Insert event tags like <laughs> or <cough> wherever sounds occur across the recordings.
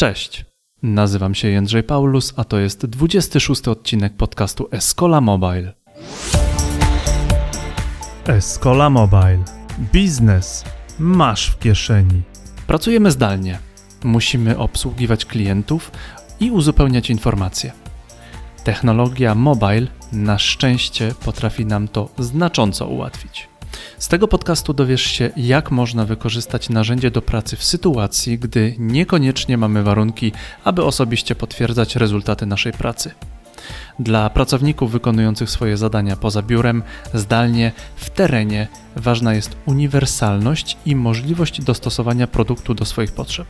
Cześć, nazywam się Jędrzej Paulus, a to jest 26 odcinek podcastu Escola Mobile. Escola Mobile. Biznes masz w kieszeni. Pracujemy zdalnie. Musimy obsługiwać klientów i uzupełniać informacje. Technologia mobile na szczęście potrafi nam to znacząco ułatwić. Z tego podcastu dowiesz się, jak można wykorzystać narzędzie do pracy w sytuacji, gdy niekoniecznie mamy warunki, aby osobiście potwierdzać rezultaty naszej pracy. Dla pracowników wykonujących swoje zadania poza biurem, zdalnie, w terenie, ważna jest uniwersalność i możliwość dostosowania produktu do swoich potrzeb.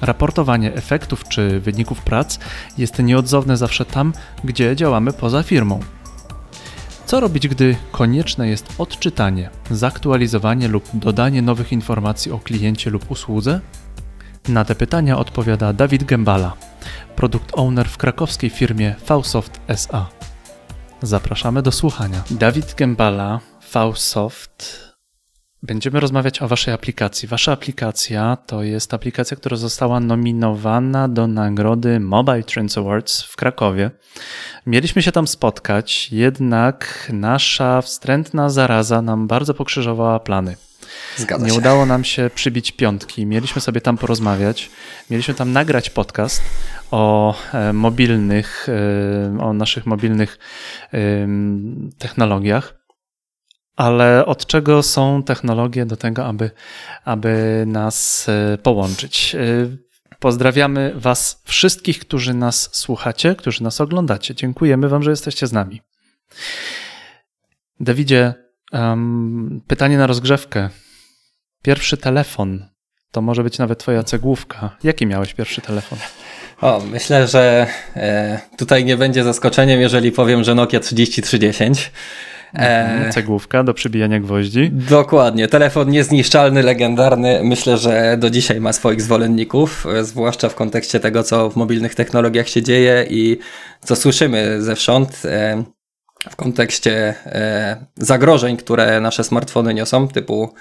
Raportowanie efektów czy wyników prac jest nieodzowne zawsze tam, gdzie działamy poza firmą. Co robić, gdy konieczne jest odczytanie, zaktualizowanie lub dodanie nowych informacji o kliencie lub usłudze? Na te pytania odpowiada Dawid Gębala, produkt owner w krakowskiej firmie Vsoft SA. Zapraszamy do słuchania. Dawid Gębala, Vsoft. Będziemy rozmawiać o Waszej aplikacji. Wasza aplikacja to jest aplikacja, która została nominowana do nagrody Mobile Trends Awards w Krakowie. Mieliśmy się tam spotkać, jednak nasza wstrętna zaraza nam bardzo pokrzyżowała plany. Zgadza Nie się. udało nam się przybić piątki. Mieliśmy sobie tam porozmawiać. Mieliśmy tam nagrać podcast o e, mobilnych, e, o naszych mobilnych technologiach. Ale od czego są technologie do tego, aby, aby nas e, połączyć? E, Pozdrawiamy Was wszystkich, którzy nas słuchacie, którzy nas oglądacie. Dziękujemy Wam, że jesteście z nami. Dawidzie, em, pytanie na rozgrzewkę. Pierwszy telefon to może być nawet Twoja cegłówka. Jaki miałeś pierwszy telefon? O, myślę, że e, tutaj nie będzie zaskoczeniem, jeżeli powiem, że Nokia 3310. Mhm, Cegłówka do przybijania gwoździ. Dokładnie, telefon niezniszczalny, legendarny. Myślę, że do dzisiaj ma swoich zwolenników, e, zwłaszcza w kontekście tego, co w mobilnych technologiach się dzieje i co słyszymy zewsząd. E, w kontekście e, zagrożeń, które nasze smartfony niosą, typu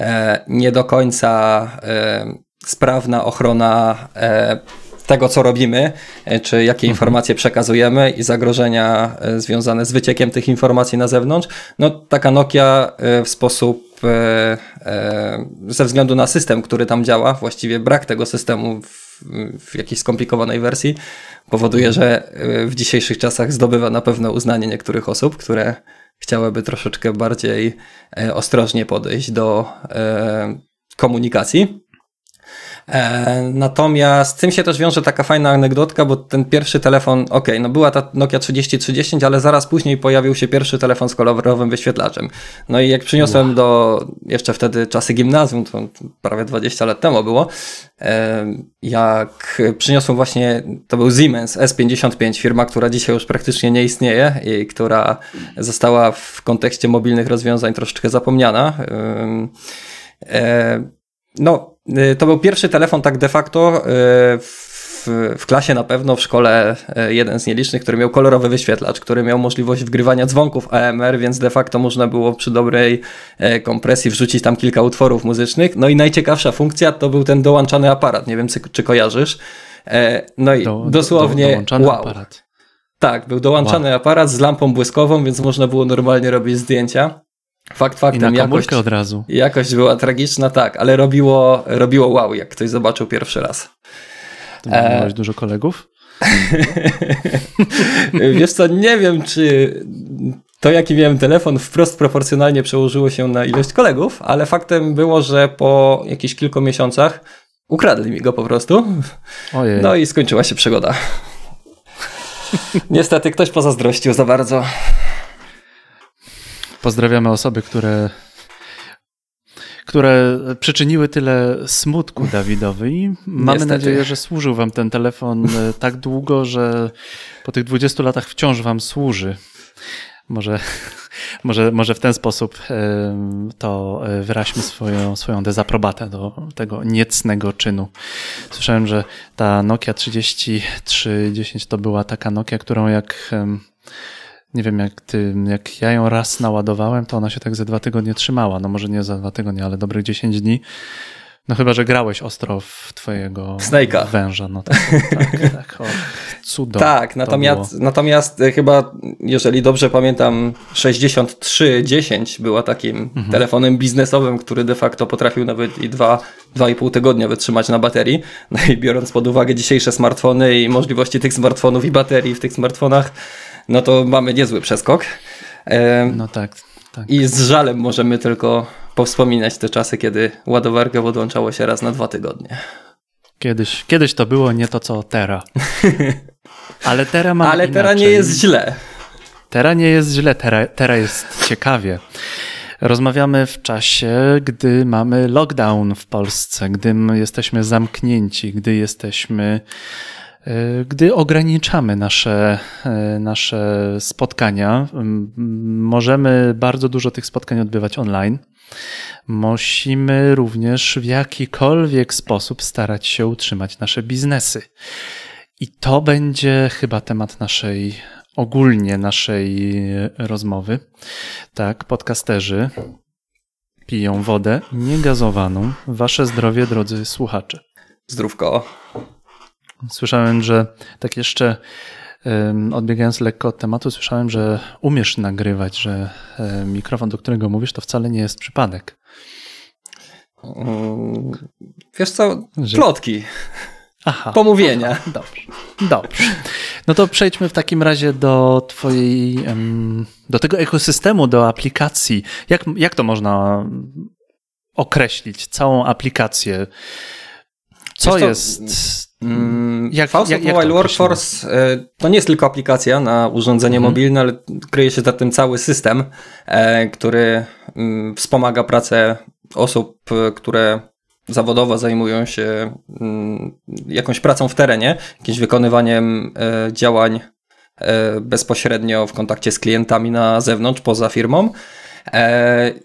e, nie do końca e, sprawna ochrona e, tego, co robimy, e, czy jakie informacje przekazujemy i zagrożenia e, związane z wyciekiem tych informacji na zewnątrz. No, taka Nokia e, w sposób, ze względu na system, który tam działa, właściwie brak tego systemu w, w jakiejś skomplikowanej wersji, powoduje, że e, w dzisiejszych czasach zdobywa na pewno uznanie niektórych osób, które chciałyby troszeczkę bardziej ostrożnie podejść do komunikacji. E, natomiast z tym się też wiąże taka fajna anegdotka, bo ten pierwszy telefon, ok, no była ta Nokia 3030, ale zaraz później pojawił się pierwszy telefon z kolorowym wyświetlaczem. No i jak przyniosłem do, jeszcze wtedy czasy gimnazjum, to prawie 20 lat temu było, e, jak przyniosłem właśnie, to był Siemens S55, firma, która dzisiaj już praktycznie nie istnieje i która została w kontekście mobilnych rozwiązań troszeczkę zapomniana. E, no, to był pierwszy telefon tak de facto y, w, w klasie na pewno, w szkole y, jeden z nielicznych, który miał kolorowy wyświetlacz, który miał możliwość wgrywania dzwonków AMR, więc de facto można było przy dobrej e, kompresji wrzucić tam kilka utworów muzycznych. No i najciekawsza funkcja to był ten dołączany aparat, nie wiem czy, kojarzysz. E, No i Do, dosłownie do, dołączany wow. aparat. Tak, był dołączany aparat z lampą błyskową, więc można było normalnie robić zdjęcia. Fakt I na faktem, jakość, od razu. jakość była tragiczna, tak, ale robiło, robiło wow, jak ktoś zobaczył pierwszy raz. Ty E, miałeś dużo kolegów? <laughs> Wiesz co, nie wiem, czy to jaki miałem telefon wprost proporcjonalnie przełożyło się na ilość kolegów, ale faktem było, że po jakichś kilku miesiącach ukradli mi go po prostu. Ojej. No i skończyła się przygoda. <laughs> Niestety ktoś pozazdrościł za bardzo. Pozdrawiamy osoby, które, które przyczyniły tyle smutku Dawidowi. I mamy Niestety. nadzieję, że służył wam ten telefon e, tak długo, że po tych 20 latach wciąż wam służy. Może, <laughs> może, może w ten sposób em, to e, wyraźmy swoją, swoją dezaprobatę do tego niecnego czynu. Słyszałem, że ta Nokia 3310 to była taka Nokia, którą jak nie wiem, jak, ty, jak ja ją raz naładowałem, to ona się tak ze dwa tygodnie trzymała. No może nie za dwa tygodnie, ale dobrych 10 dni. No chyba, że grałeś ostro w twojego Snake'a. węża. No tak, tak, tak. O, cudo. <laughs> Tak, to natomiast, natomiast e, chyba, jeżeli dobrze pamiętam, 6310 była takim Mhm. telefonem biznesowym, który de facto potrafił nawet i dwa, dwa i pół tygodnia wytrzymać na baterii. No i biorąc pod uwagę dzisiejsze smartfony i możliwości tych smartfonów i baterii w tych smartfonach, no to mamy niezły przeskok. E, No tak, tak. I z żalem możemy tylko powspominać te czasy, kiedy ładowarkę podłączało się raz na dwa tygodnie. Kiedyś, kiedyś to było nie to, co Tera. <laughs> Ale Tera ma Ale teraz nie jest źle. Tera nie jest źle, tera, tera jest ciekawie. Rozmawiamy w czasie, gdy mamy lockdown w Polsce, gdy my jesteśmy zamknięci, gdy jesteśmy, gdy ograniczamy nasze, e, nasze spotkania. Możemy bardzo dużo tych spotkań odbywać online. Musimy również w jakikolwiek sposób starać się utrzymać nasze biznesy. I to będzie chyba temat naszej, ogólnie naszej rozmowy. Tak, podcasterzy piją wodę niegazowaną. Wasze zdrowie, drodzy słuchacze. Zdrówko. Słyszałem, że tak jeszcze odbiegając lekko od tematu, słyszałem, że umiesz nagrywać, że mikrofon, do którego mówisz, to wcale nie jest przypadek. Mm, Wiesz co? Że- Plotki, Aha. pomówienia. Dobrze. Dobrze. No to przejdźmy w takim razie do twojej, do tego ekosystemu, do aplikacji. Jak, jak to można określić? Całą aplikację. Co co, jest... Mm, Jak- Faust jak- jak Mobile Workforce e, to nie jest tylko aplikacja na urządzenie Mhm. mobilne, ale kryje się za tym cały system, e, który mm, wspomaga pracę osób, e, które zawodowo zajmują się mm, jakąś pracą w terenie, jakimś wykonywaniem działań bezpośrednio w kontakcie z klientami na zewnątrz, poza firmą.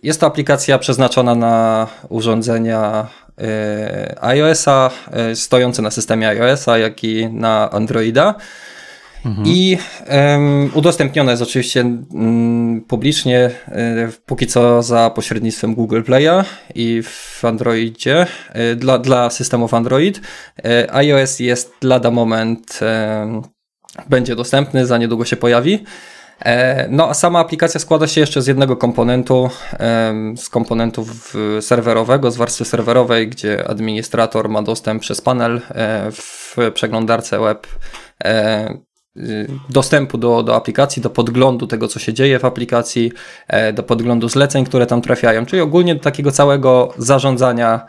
Jest to aplikacja przeznaczona na urządzenia iOS-a, e, stojące na systemie iOS-a, jak i na Androida. I em, udostępnione jest oczywiście publicznie, e, póki co za pośrednictwem Google Play'a i w Androidzie, e, dla, dla systemów Android. E, iOS jest lada moment, będzie dostępny, za niedługo się pojawi. E, No, a sama aplikacja składa się jeszcze z jednego komponentu, z komponentów serwerowego, z warstwy serwerowej, gdzie administrator ma dostęp przez panel e, w przeglądarce web e, y, dostępu do, do aplikacji, do podglądu tego, co się dzieje w aplikacji, do podglądu zleceń, które tam trafiają, czyli ogólnie do takiego całego zarządzania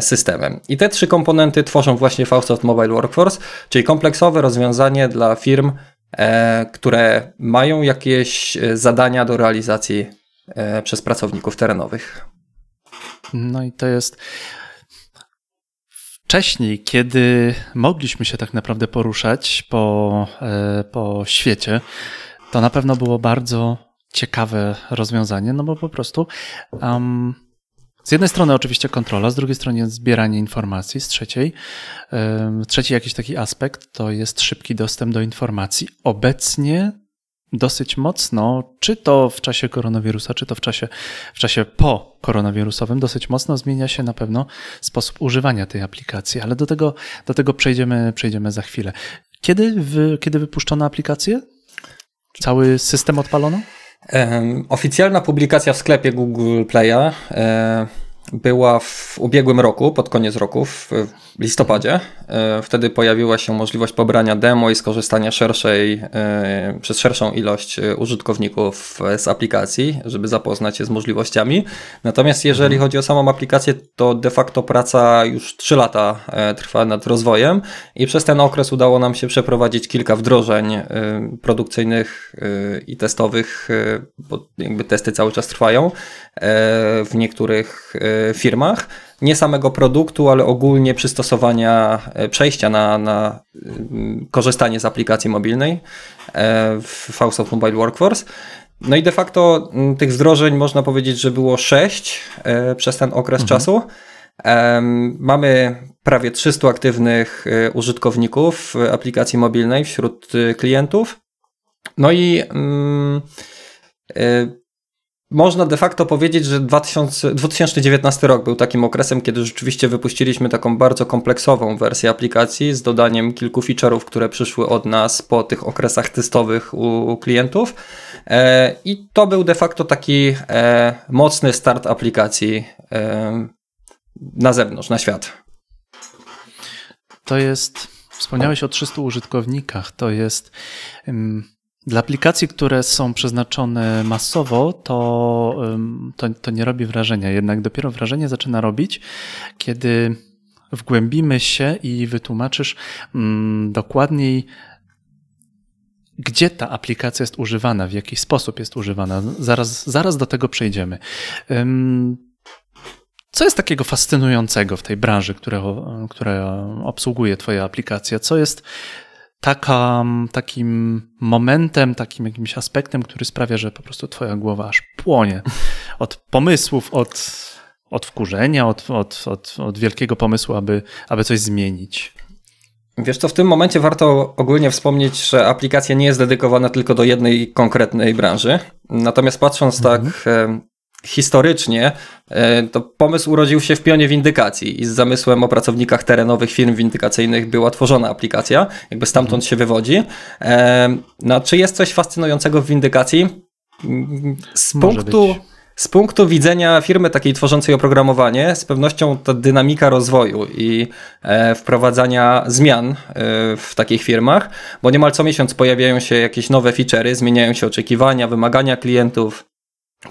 systemem. I te trzy komponenty tworzą właśnie Faustoft Mobile Workforce, czyli kompleksowe rozwiązanie dla firm, które mają jakieś e, zadania do realizacji e, przez pracowników terenowych. No i to jest. Wcześniej, kiedy mogliśmy się tak naprawdę poruszać po, e, po świecie, to na pewno było bardzo ciekawe rozwiązanie, no bo po prostu um, z jednej strony oczywiście kontrola, z drugiej strony zbieranie informacji, z trzeciej, trzeci jakiś taki aspekt to jest szybki dostęp do informacji. Obecnie dosyć mocno, czy to w czasie koronawirusa, czy to w czasie, w czasie po koronawirusowym, dosyć mocno zmienia się na pewno sposób używania tej aplikacji, ale do tego, do tego przejdziemy, przejdziemy za chwilę. Kiedy, wy, kiedy wypuszczono aplikację? Cały system odpalono? Oficjalna publikacja w sklepie Google Play'a e, była w ubiegłym roku, pod koniec roku, w listopadzie. E, Wtedy pojawiła się możliwość pobrania demo i skorzystania szerszej, e, przez szerszą ilość e, użytkowników z aplikacji, żeby zapoznać się z możliwościami. Natomiast jeżeli chodzi o samą aplikację, to de facto praca już 3 lata trwa nad rozwojem i przez ten okres udało nam się przeprowadzić kilka wdrożeń produkcyjnych i testowych, bo jakby testy cały czas trwają w niektórych firmach. Nie samego produktu, ale ogólnie przystosowania, e, przejścia na, na mm, korzystanie z aplikacji mobilnej e, w Faustoft Mobile Workforce. No i de facto mm, tych wdrożeń można powiedzieć, że było sześć e, przez ten okres czasu. Em, Mamy prawie 300 aktywnych e, użytkowników e, aplikacji mobilnej wśród e, klientów. No i mm, e, można de facto powiedzieć, że 2000, 2019 rok był takim okresem, kiedy rzeczywiście wypuściliśmy taką bardzo kompleksową wersję aplikacji z dodaniem kilku feature'ów, które przyszły od nas po tych okresach testowych u, klientów. E, I to był de facto taki e, mocny start aplikacji e, na zewnątrz, na świat. To jest, wspomniałeś o 300 użytkownikach, to jest. Dla aplikacji, które są przeznaczone masowo, to, to, to, nie robi wrażenia. Jednak dopiero wrażenie zaczyna robić, kiedy wgłębimy się i wytłumaczysz mm, dokładniej, gdzie ta aplikacja jest używana, w jaki sposób jest używana. Zaraz, zaraz do tego przejdziemy. Co jest takiego fascynującego w tej branży, która, która obsługuje Twoja aplikacja? Co jest taka, takim momentem, takim jakimś aspektem, który sprawia, że po prostu Twoja głowa aż płonie od pomysłów, od, od wkurzenia, od, od, od, od wielkiego pomysłu, aby, aby coś zmienić? Wiesz co, w tym momencie warto ogólnie wspomnieć, że aplikacja nie jest dedykowana tylko do jednej konkretnej branży. Natomiast patrząc mhm. tak historycznie e, to pomysł urodził się w pionie windykacji i z zamysłem o pracownikach terenowych firm windykacyjnych była tworzona aplikacja, jakby stamtąd mhm. się wywodzi. E, no, czy jest coś fascynującego w windykacji? Z punktu, z punktu widzenia firmy takiej tworzącej oprogramowanie, z pewnością ta dynamika rozwoju i e, wprowadzania zmian w takich firmach, bo niemal co miesiąc pojawiają się jakieś nowe feature'y, zmieniają się oczekiwania, wymagania klientów,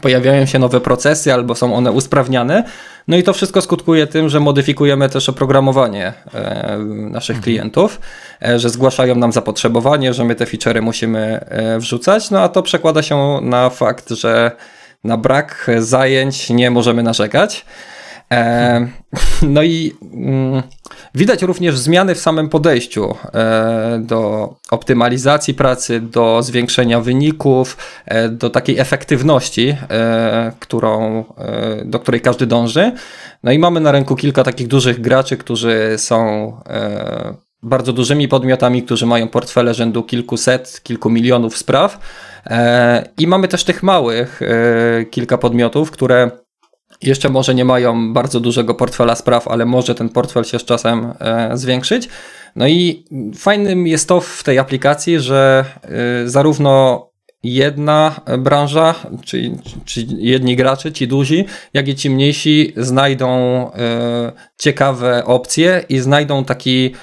pojawiają się nowe procesy albo są one usprawniane. No i to wszystko skutkuje tym, że modyfikujemy też oprogramowanie e, naszych mhm. klientów, e, że zgłaszają nam zapotrzebowanie, że my te featurey musimy e, wrzucać, no a to przekłada się na fakt, że na brak zajęć nie możemy narzekać. E, no i mm, widać również zmiany w samym podejściu e, do optymalizacji pracy, do zwiększenia wyników, e, do takiej efektywności, którą, do której każdy dąży. No i mamy na rynku kilka takich dużych graczy, którzy są bardzo dużymi podmiotami, którzy mają portfele rzędu kilkuset, kilku milionów spraw. I mamy też tych małych kilka podmiotów, które jeszcze może nie mają bardzo dużego portfela spraw, ale może ten portfel się z czasem e, zwiększyć. No i fajnym jest to w tej aplikacji, że e, zarówno jedna branża, czyli, czyli jedni gracze, ci duzi, jak i ci mniejsi znajdą e, ciekawe opcje i znajdą taki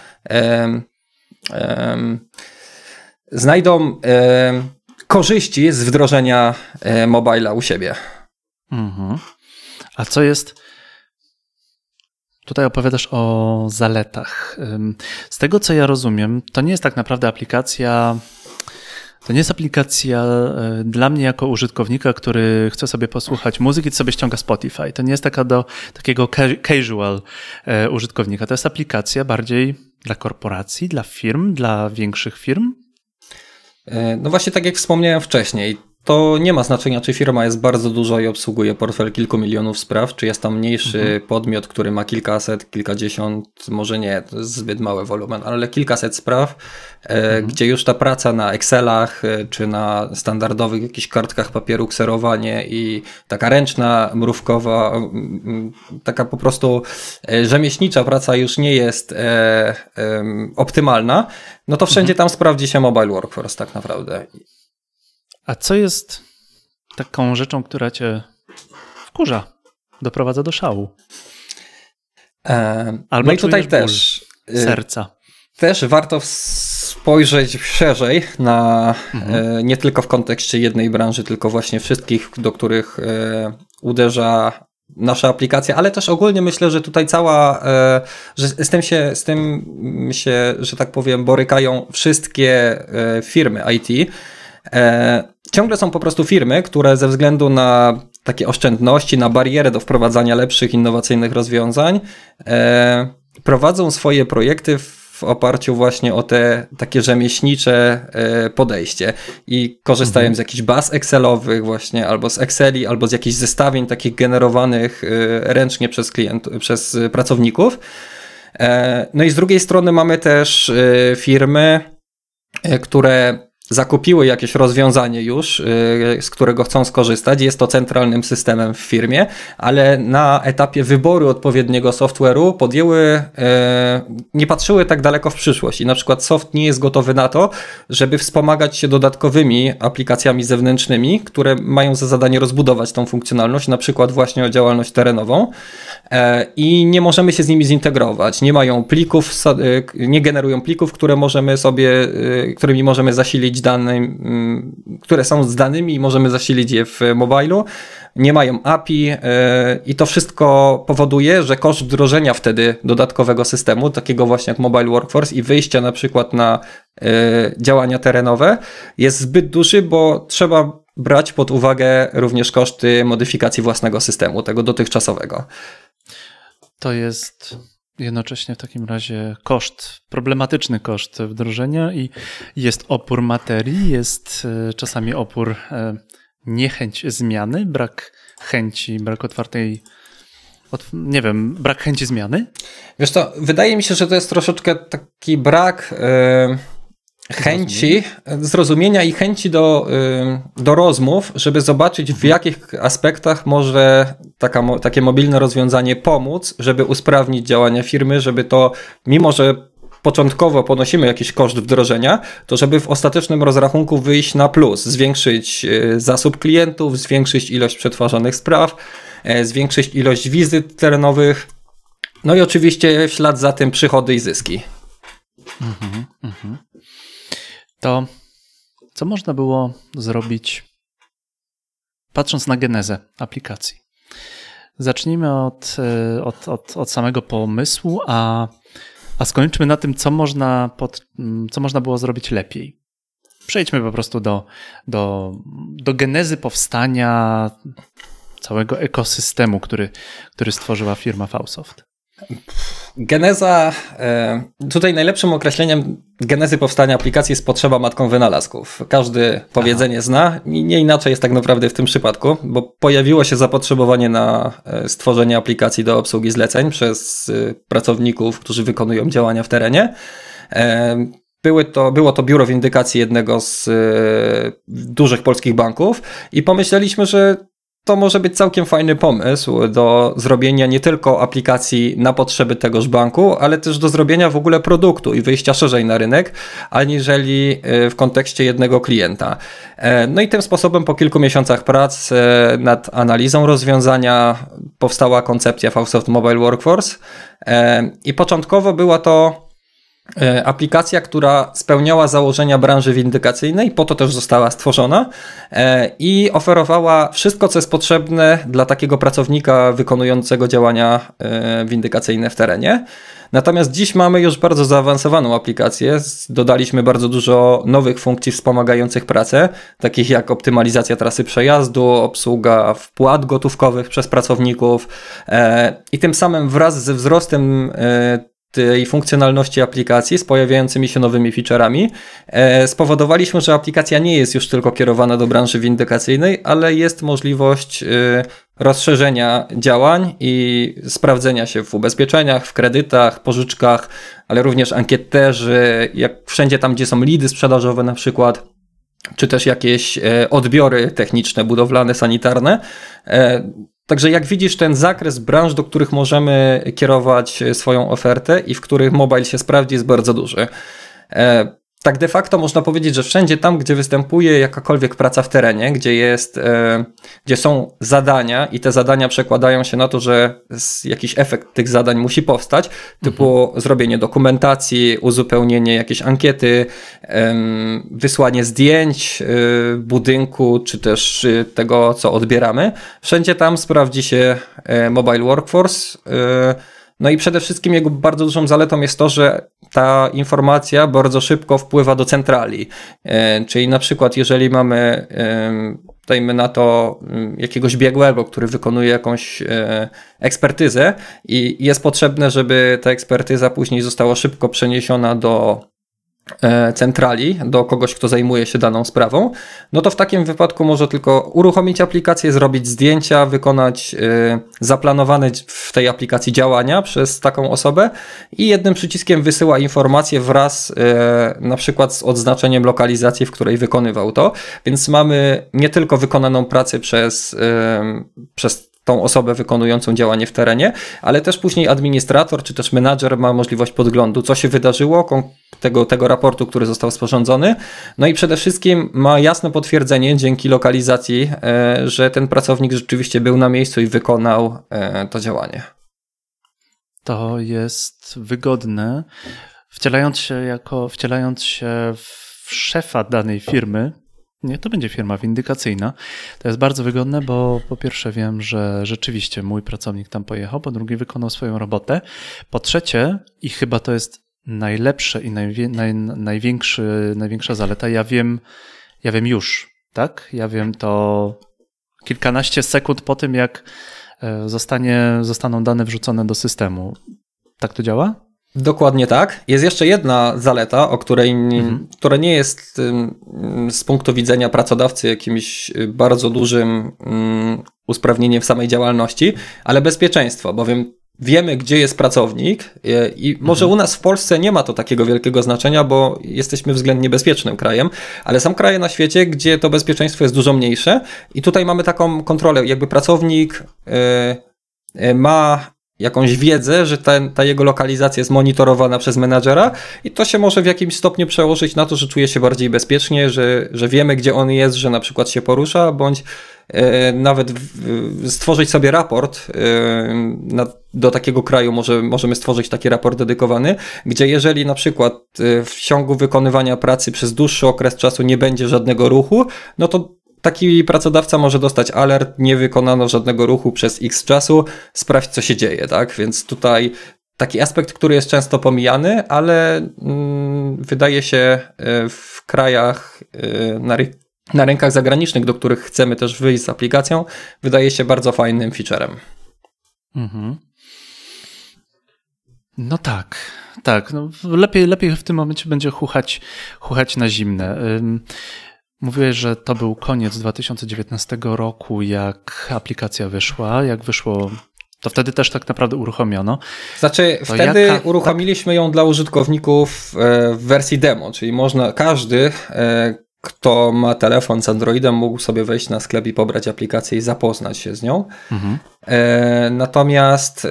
znajdą korzyści z wdrożenia mobila u siebie. Mhm. A co jest. Tutaj opowiadasz o zaletach. Z tego co ja rozumiem, to nie jest tak naprawdę aplikacja. To nie jest aplikacja e, dla mnie jako użytkownika, który chce sobie posłuchać muzyki, to sobie ściąga Spotify. To nie jest taka do takiego casual e, użytkownika. To jest aplikacja bardziej dla korporacji, dla firm, dla większych firm. E, no właśnie tak jak wspomniałem wcześniej, to nie ma znaczenia, czy firma jest bardzo duża i obsługuje portfel kilku milionów spraw, czy jest tam mniejszy mhm. podmiot, który ma kilkaset, kilkadziesiąt, może nie, to jest zbyt mały wolumen, ale kilkaset spraw, e, mhm. gdzie już ta praca na Excelach, e, czy na standardowych jakichś kartkach papieru, kserowanie i taka ręczna, mrówkowa, taka po prostu e, rzemieślnicza praca już nie jest optymalna, no to wszędzie mhm. tam sprawdzi się Mobile Workforce tak naprawdę. A co jest taką rzeczą, która cię wkurza, doprowadza do szału? E, Albo no i tutaj też y, serca. Też warto spojrzeć szerzej na mhm. e, nie tylko w kontekście jednej branży, tylko właśnie wszystkich, do których e, uderza nasza aplikacja, ale też ogólnie myślę, że tutaj cała, że z tym się, z tym się, że tak powiem, borykają wszystkie firmy IT. Ciągle są po prostu firmy, które ze względu na takie oszczędności, na barierę do wprowadzania lepszych, innowacyjnych rozwiązań, e, prowadzą swoje projekty w oparciu właśnie o te takie rzemieślnicze e, podejście i korzystają mhm. z jakichś baz Excelowych właśnie, albo z Exceli, albo z jakichś zestawień takich generowanych e, ręcznie przez klientów, przez pracowników. E, no i z drugiej strony mamy też firmy, które zakupiły jakieś rozwiązanie już, z którego chcą skorzystać, jest to centralnym systemem w firmie, ale na etapie wyboru odpowiedniego software'u podjęły, nie patrzyły tak daleko w przyszłość i na przykład soft nie jest gotowy na to, żeby wspomagać się dodatkowymi aplikacjami zewnętrznymi, które mają za zadanie rozbudować tą funkcjonalność, na przykład właśnie o działalność terenową i nie możemy się z nimi zintegrować. Nie mają plików, nie generują plików, które możemy sobie, którymi możemy zasilić dane, mm, które są z danymi i możemy zasilić je w mobilu. Nie mają API yy, i to wszystko powoduje, że koszt wdrożenia wtedy dodatkowego systemu, takiego właśnie jak Mobile Workforce i wyjścia na przykład na yy, działania terenowe jest zbyt duży, bo trzeba brać pod uwagę również koszty modyfikacji własnego systemu, tego dotychczasowego. To jest jednocześnie w takim razie koszt, problematyczny koszt wdrożenia i jest opór materii, jest e, czasami opór, e, niechęć zmiany, brak chęci, brak otwartej, nie wiem, brak chęci zmiany? Wiesz to, wydaje mi się, że to jest troszeczkę taki brak... Yy chęci, zrozumienia i chęci do, do rozmów, żeby zobaczyć w jakich aspektach może taka, takie mobilne rozwiązanie pomóc, żeby usprawnić działania firmy, żeby to, mimo że początkowo ponosimy jakiś koszt wdrożenia, to żeby w ostatecznym rozrachunku wyjść na plus, zwiększyć y, zasób klientów, zwiększyć ilość przetwarzanych spraw, e, zwiększyć ilość wizyt terenowych, no i oczywiście w ślad za tym przychody i zyski. Mhm, mhm to co można było zrobić patrząc na genezę aplikacji? Zacznijmy od, e, od, od, od samego pomysłu, a, a skończmy na tym, co można, pod, co można było zrobić lepiej. Przejdźmy po prostu do, do, do genezy powstania całego ekosystemu, który, który stworzyła firma Fausoft. Geneza, e, tutaj najlepszym określeniem genezy powstania aplikacji jest potrzeba matką wynalazków. Każdy powiedzenie Aha. zna i nie inaczej jest tak naprawdę w tym przypadku, bo pojawiło się zapotrzebowanie na e, stworzenie aplikacji do obsługi zleceń przez e, pracowników, którzy wykonują działania w terenie. Były to, było to biuro windykacji jednego z dużych polskich banków i pomyśleliśmy, że to może być całkiem fajny pomysł do zrobienia nie tylko aplikacji na potrzeby tegoż banku, ale też do zrobienia w ogóle produktu i wyjścia szerzej na rynek, aniżeli e, w kontekście jednego klienta. E, no i tym sposobem po kilku miesiącach prac e, nad analizą rozwiązania powstała koncepcja Fausoft Mobile Workforce i początkowo była to E, aplikacja, która spełniała założenia branży windykacyjnej, po to też została stworzona e, i oferowała wszystko, co jest potrzebne dla takiego pracownika wykonującego działania e, windykacyjne w terenie. Natomiast dziś mamy już bardzo zaawansowaną aplikację. Dodaliśmy bardzo dużo nowych funkcji wspomagających pracę, takich jak optymalizacja trasy przejazdu, obsługa wpłat gotówkowych przez pracowników i tym samym wraz ze wzrostem tej funkcjonalności aplikacji z pojawiającymi się nowymi featureami, e, spowodowaliśmy, że aplikacja nie jest już tylko kierowana do branży windykacyjnej, ale jest możliwość e, rozszerzenia działań i sprawdzenia się w ubezpieczeniach, w kredytach, pożyczkach, ale również ankieterzy, jak wszędzie tam, gdzie są lidy sprzedażowe na przykład, czy też jakieś e, odbiory techniczne, budowlane, sanitarne. Także jak widzisz, ten zakres branż, do których możemy kierować swoją ofertę i w których mobile się sprawdzi, jest bardzo duży. Tak de facto można powiedzieć, że wszędzie tam, gdzie występuje jakakolwiek praca w terenie, gdzie jest, e, gdzie są zadania i te zadania przekładają się na to, że jakiś efekt tych zadań musi powstać, typu mhm. zrobienie dokumentacji, uzupełnienie jakiejś ankiety, e, wysłanie zdjęć e, budynku, czy też e, tego, co odbieramy. Wszędzie tam sprawdzi się e, Mobile Workforce, e, no i przede wszystkim jego bardzo dużą zaletą jest to, że ta informacja bardzo szybko wpływa do centrali. E, czyli na przykład, jeżeli mamy, dajmy na to, mm, jakiegoś biegłego, który wykonuje jakąś e, ekspertyzę i jest potrzebne, żeby ta ekspertyza później została szybko przeniesiona do e, centrali do kogoś, kto zajmuje się daną sprawą, no to w takim wypadku może tylko uruchomić aplikację, zrobić zdjęcia, wykonać e, zaplanowane w tej aplikacji działania przez taką osobę i jednym przyciskiem wysyła informację wraz e, na przykład z odznaczeniem lokalizacji, w której wykonywał to. Więc mamy nie tylko wykonaną pracę przez, przez tą osobę wykonującą działanie w terenie, ale też później administrator czy też menadżer ma możliwość podglądu, co się wydarzyło, tego, tego raportu, który został sporządzony. No i przede wszystkim ma jasne potwierdzenie dzięki lokalizacji, e, że ten pracownik rzeczywiście był na miejscu i wykonał e, to działanie. To jest wygodne. Wcielając się jako, wcielając się w szefa danej firmy, nie, to będzie firma windykacyjna. To jest bardzo wygodne, bo po pierwsze wiem, że rzeczywiście mój pracownik tam pojechał, po drugie wykonał swoją robotę. Po trzecie, i chyba to jest najlepsze i najwie, naj, największy, największa zaleta, ja wiem, ja wiem już, tak? Ja wiem to kilkanaście sekund po tym, jak e, zostanie, zostaną dane wrzucone do systemu. Tak to działa? Dokładnie tak. Jest jeszcze jedna zaleta, o której, mhm. która nie jest z punktu widzenia pracodawcy jakimś y, bardzo dużym usprawnieniem w samej działalności, ale bezpieczeństwo, bowiem wiemy, gdzie jest pracownik y, i może mhm. u nas w Polsce nie ma to takiego wielkiego znaczenia, bo jesteśmy względnie bezpiecznym krajem, ale są kraje na świecie, gdzie to bezpieczeństwo jest dużo mniejsze i tutaj mamy taką kontrolę, jakby pracownik y, ma jakąś wiedzę, że ta, ta jego lokalizacja jest monitorowana przez menadżera i to się może w jakimś stopniu przełożyć na to, że czuje się bardziej bezpiecznie, że, że wiemy, gdzie on jest, że na przykład się porusza, bądź e, nawet w, stworzyć sobie raport e, na, do takiego kraju, może, możemy stworzyć taki raport dedykowany, gdzie jeżeli na przykład e, w ciągu wykonywania pracy przez dłuższy okres czasu nie będzie żadnego ruchu, no to taki pracodawca może dostać alert, nie wykonano żadnego ruchu przez x czasu, sprawdź co się dzieje, tak? Więc tutaj taki aspekt, który jest często pomijany, ale mm, wydaje się e, w krajach e, na, ry na rynkach zagranicznych, do których chcemy też wyjść z aplikacją, wydaje się bardzo fajnym featurem. Mhm. No tak, tak. No lepiej, lepiej w tym momencie będzie chuchać, chuchać na zimne. Mówiłeś, że to był koniec 2019 roku, jak aplikacja wyszła, jak wyszło to wtedy też tak naprawdę uruchomiono. Znaczy, to wtedy jaka... uruchomiliśmy ją dla użytkowników e, w wersji demo, czyli można, każdy e, kto ma telefon z Androidem, mógł sobie wejść na sklep i pobrać aplikację i zapoznać się z nią. Mhm. E, natomiast e,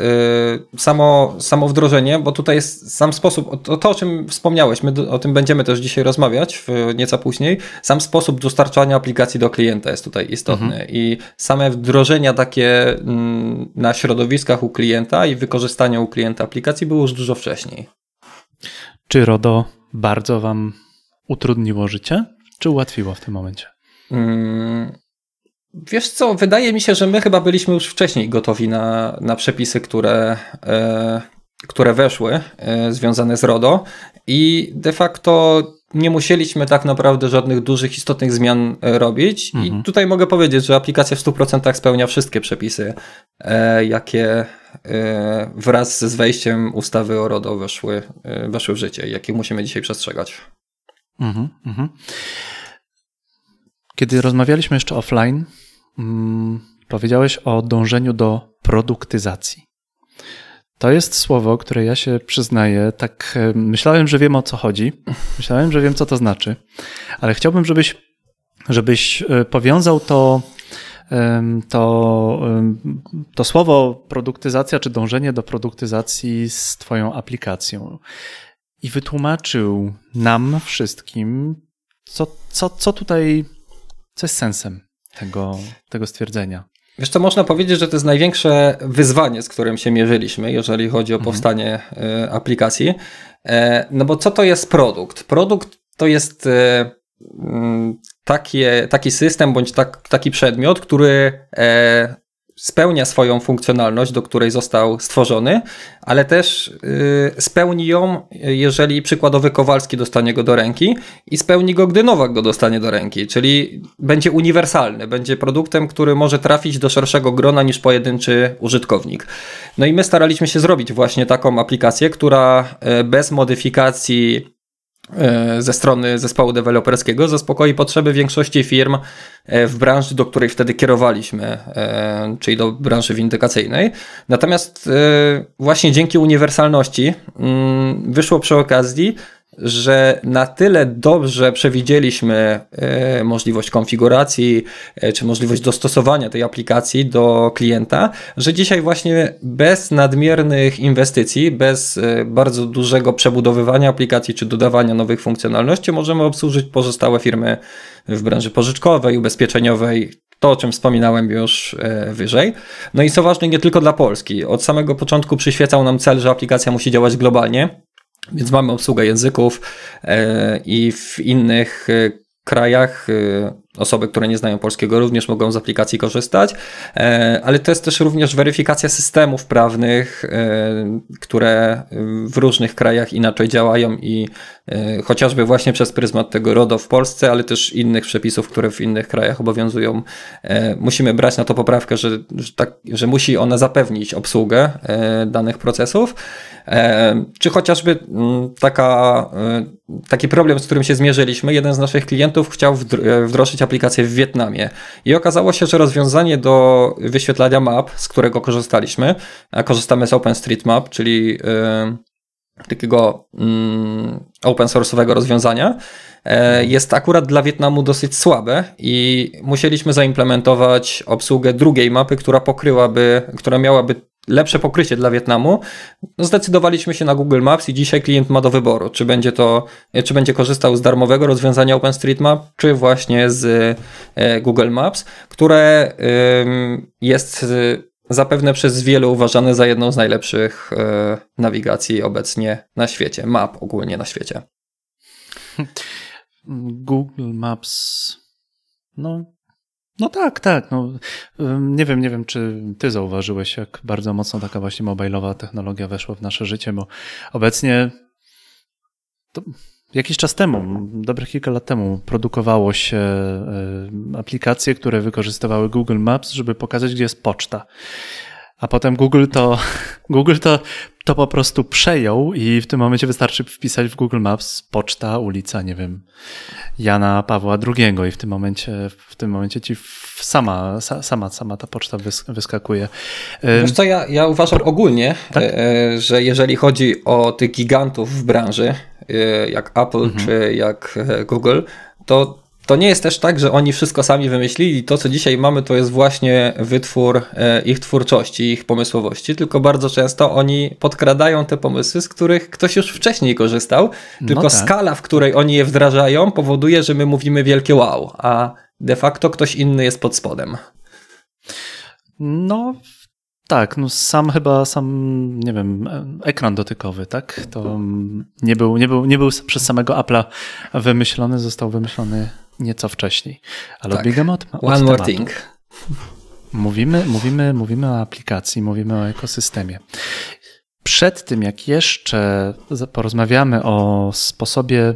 samo, samo wdrożenie, bo tutaj jest sam sposób, to, to o czym wspomniałeś, my do, o tym będziemy też dzisiaj rozmawiać w, nieco później, sam sposób dostarczania aplikacji do klienta jest tutaj istotny mhm. i same wdrożenia takie m, mm, na środowiskach u klienta i wykorzystanie u klienta aplikacji było już dużo wcześniej. Czy RODO bardzo Wam utrudniło życie? Czy ułatwiło w tym momencie? Hmm, wiesz co, wydaje mi się, że my chyba byliśmy już wcześniej gotowi na, na przepisy, które, e, które weszły e, związane z RODO i de facto nie musieliśmy tak naprawdę żadnych dużych, istotnych zmian e, robić. Mhm. I tutaj mogę powiedzieć, że aplikacja w 100% spełnia wszystkie przepisy, e, jakie e, wraz z wejściem ustawy o RODO weszły, e, weszły w życie, jakie musimy dzisiaj przestrzegać. Mhm, mhm. Kiedy rozmawialiśmy jeszcze offline, mm, powiedziałeś o dążeniu do produktyzacji. To jest słowo, które ja się przyznaję. Tak e, myślałem, że wiem o co chodzi. Myślałem, że wiem, co to znaczy, ale chciałbym, żebyś, żebyś e, powiązał to, to, to słowo produktyzacja, czy dążenie do produktyzacji z Twoją aplikacją i wytłumaczył nam wszystkim, co, co, co tutaj, co jest sensem tego, tego stwierdzenia. Wiesz co, można powiedzieć, że to jest największe wyzwanie, z którym się mierzyliśmy, jeżeli chodzi o mhm. powstanie y, aplikacji. E, no bo co to jest produkt? Produkt to jest y, takie, taki system bądź tak, taki przedmiot, który e, spełnia swoją funkcjonalność, do której został stworzony, ale też y, spełni ją, jeżeli przykładowy Kowalski dostanie go do ręki i spełni go, gdy Nowak go dostanie do ręki, czyli będzie uniwersalny, będzie produktem, który może trafić do szerszego grona niż pojedynczy użytkownik. No i my staraliśmy się zrobić właśnie taką aplikację, która y, bez modyfikacji ze strony zespołu deweloperskiego zaspokoi potrzeby większości firm e, w branży, do której wtedy kierowaliśmy, czyli do branży windykacyjnej. Natomiast właśnie dzięki uniwersalności mm, wyszło przy okazji, że na tyle dobrze przewidzieliśmy e, możliwość konfiguracji e, czy możliwość dostosowania tej aplikacji do klienta, że dzisiaj właśnie bez nadmiernych inwestycji, bez e, bardzo dużego przebudowywania aplikacji czy dodawania nowych funkcjonalności możemy obsłużyć pozostałe firmy w branży pożyczkowej, ubezpieczeniowej, to, o czym wspominałem już wyżej. No i co ważne, nie tylko dla Polski. Od samego początku przyświecał nam cel, że aplikacja musi działać globalnie. Więc mamy obsługę języków e, i w innych e, krajach e, osoby, które nie znają polskiego również mogą z aplikacji korzystać, ale to jest też również weryfikacja systemów prawnych, które w różnych krajach inaczej działają i chociażby właśnie przez pryzmat tego RODO w Polsce, ale też innych przepisów, które w innych krajach obowiązują, musimy brać na to poprawkę, że, że, tak, że musi ona zapewnić obsługę danych procesów. E, czy chociażby mm, taka, e, taki problem, z którym się zmierzyliśmy, jeden z naszych klientów chciał e, wdrożyć aplikację w Wietnamie. I okazało się, że rozwiązanie do wyświetlania map, z którego korzystaliśmy, a korzystamy z OpenStreetMap, czyli takiego mm, open source'owego rozwiązania, jest akurat dla Wietnamu dosyć słabe i musieliśmy zaimplementować obsługę drugiej mapy, która pokryłaby, która miałaby lepsze pokrycie dla Wietnamu, no zdecydowaliśmy się na Google Maps i dzisiaj klient ma do wyboru, czy będzie to, czy będzie korzystał z darmowego rozwiązania OpenStreetMap, czy właśnie z e, Google Maps, które jest zapewne przez wielu uważane za jedną z najlepszych e, nawigacji obecnie na świecie, map ogólnie na świecie. <laughs> Google Maps, no no tak, tak. No, nie wiem, nie wiem, czy ty zauważyłeś, jak bardzo mocno taka właśnie mobilowa technologia weszła w nasze życie, bo obecnie jakiś czas temu, dobre kilka lat temu, produkowało się aplikacje, które wykorzystywały Google Maps, żeby pokazać, gdzie jest poczta. A potem Google to, <laughs> Google to, to po prostu przejął i w tym momencie wystarczy wpisać w Google Maps poczta, ulica, nie wiem, Jana Pawła II i w tym momencie, w tym momencie ci sama, sama, sama ta poczta wyskakuje. Wiesz co, ja, ja uważam ogólnie, tak? E, że jeżeli chodzi o tych gigantów w branży, e, jak Apple mhm. czy jak e, Google, to to nie jest też tak, że oni wszystko sami wymyślili. To, co dzisiaj mamy, to jest właśnie wytwór e, ich twórczości, ich pomysłowości, tylko bardzo często oni podkradają te pomysły, z których ktoś już wcześniej korzystał, tylko no tak. skala, w której oni je wdrażają, powoduje, że my mówimy wielkie wow, a de facto ktoś inny jest pod spodem. No, tak, no sam chyba sam, nie wiem, ekran dotykowy, tak? To nie był, nie był, nie był przez samego Apple'a wymyślony, został wymyślony nieco wcześniej. Ale tak. odbiegamy od, od One tematu. more thing. Mówimy, mówimy, mówimy o aplikacji, mówimy o ekosystemie. Przed tym, jak jeszcze porozmawiamy o sposobie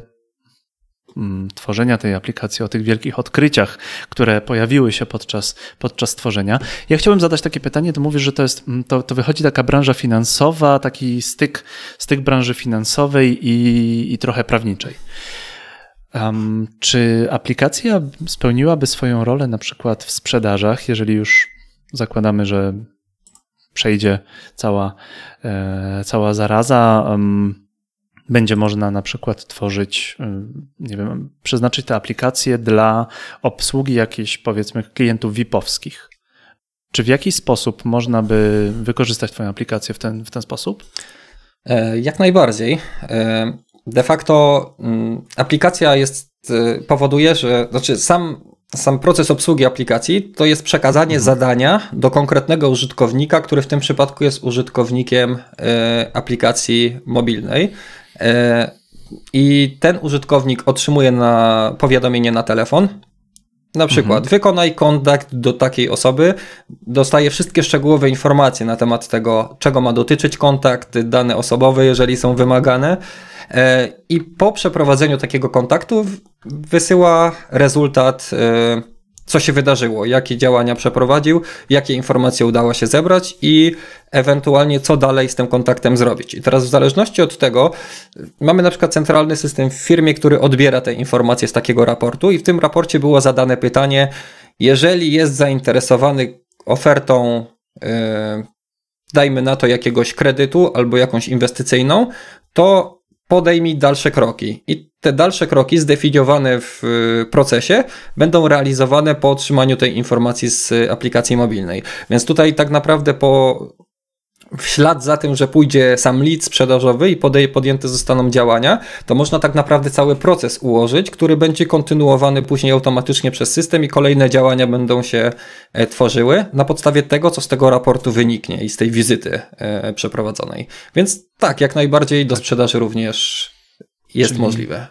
mm, tworzenia tej aplikacji, o tych wielkich odkryciach, które pojawiły się podczas, podczas tworzenia. Ja chciałbym zadać takie pytanie, to mówisz, że to jest, mm, to, to wychodzi taka branża finansowa, taki styk, styk branży finansowej i, i trochę prawniczej. Um, czy aplikacja spełniłaby swoją rolę na przykład w sprzedażach, jeżeli już zakładamy, że przejdzie cała, e, cała zaraza? Um, będzie można na przykład tworzyć, nie wiem, przeznaczyć te aplikacje dla obsługi jakichś, powiedzmy, klientów VIP-owskich. Czy w jakiś sposób można by wykorzystać Twoją aplikację w ten, w ten sposób? E, jak najbardziej. De facto mm, aplikacja jest, y, powoduje, że, znaczy sam, sam proces obsługi aplikacji to jest przekazanie mhm. zadania do konkretnego użytkownika, który w tym przypadku jest użytkownikiem y, aplikacji mobilnej. Y, I ten użytkownik otrzymuje na powiadomienie na telefon, na przykład mhm. wykonaj kontakt do takiej osoby, dostaje wszystkie szczegółowe informacje na temat tego, czego ma dotyczyć kontakt, dane osobowe, jeżeli są wymagane. E, I po przeprowadzeniu takiego kontaktu wysyła rezultat e, co się wydarzyło, jakie działania przeprowadził, jakie informacje udało się zebrać i ewentualnie co dalej z tym kontaktem zrobić. I teraz w zależności od tego mamy na przykład centralny system w firmie, który odbiera te informacje z takiego raportu i w tym raporcie było zadane pytanie, jeżeli jest zainteresowany ofertą yy, dajmy na to jakiegoś kredytu albo jakąś inwestycyjną, to podejmij dalsze kroki. I te dalsze kroki zdefiniowane w y, procesie będą realizowane po otrzymaniu tej informacji z aplikacji mobilnej. Więc tutaj tak naprawdę po w ślad za tym, że pójdzie sam lead sprzedażowy i podjęte zostaną działania, to można tak naprawdę cały proces ułożyć, który będzie kontynuowany później automatycznie przez system i kolejne działania będą się e, tworzyły na podstawie tego, co z tego raportu wyniknie i z tej wizyty e, przeprowadzonej. Więc tak, jak najbardziej do sprzedaży również jest Czyli możliwe.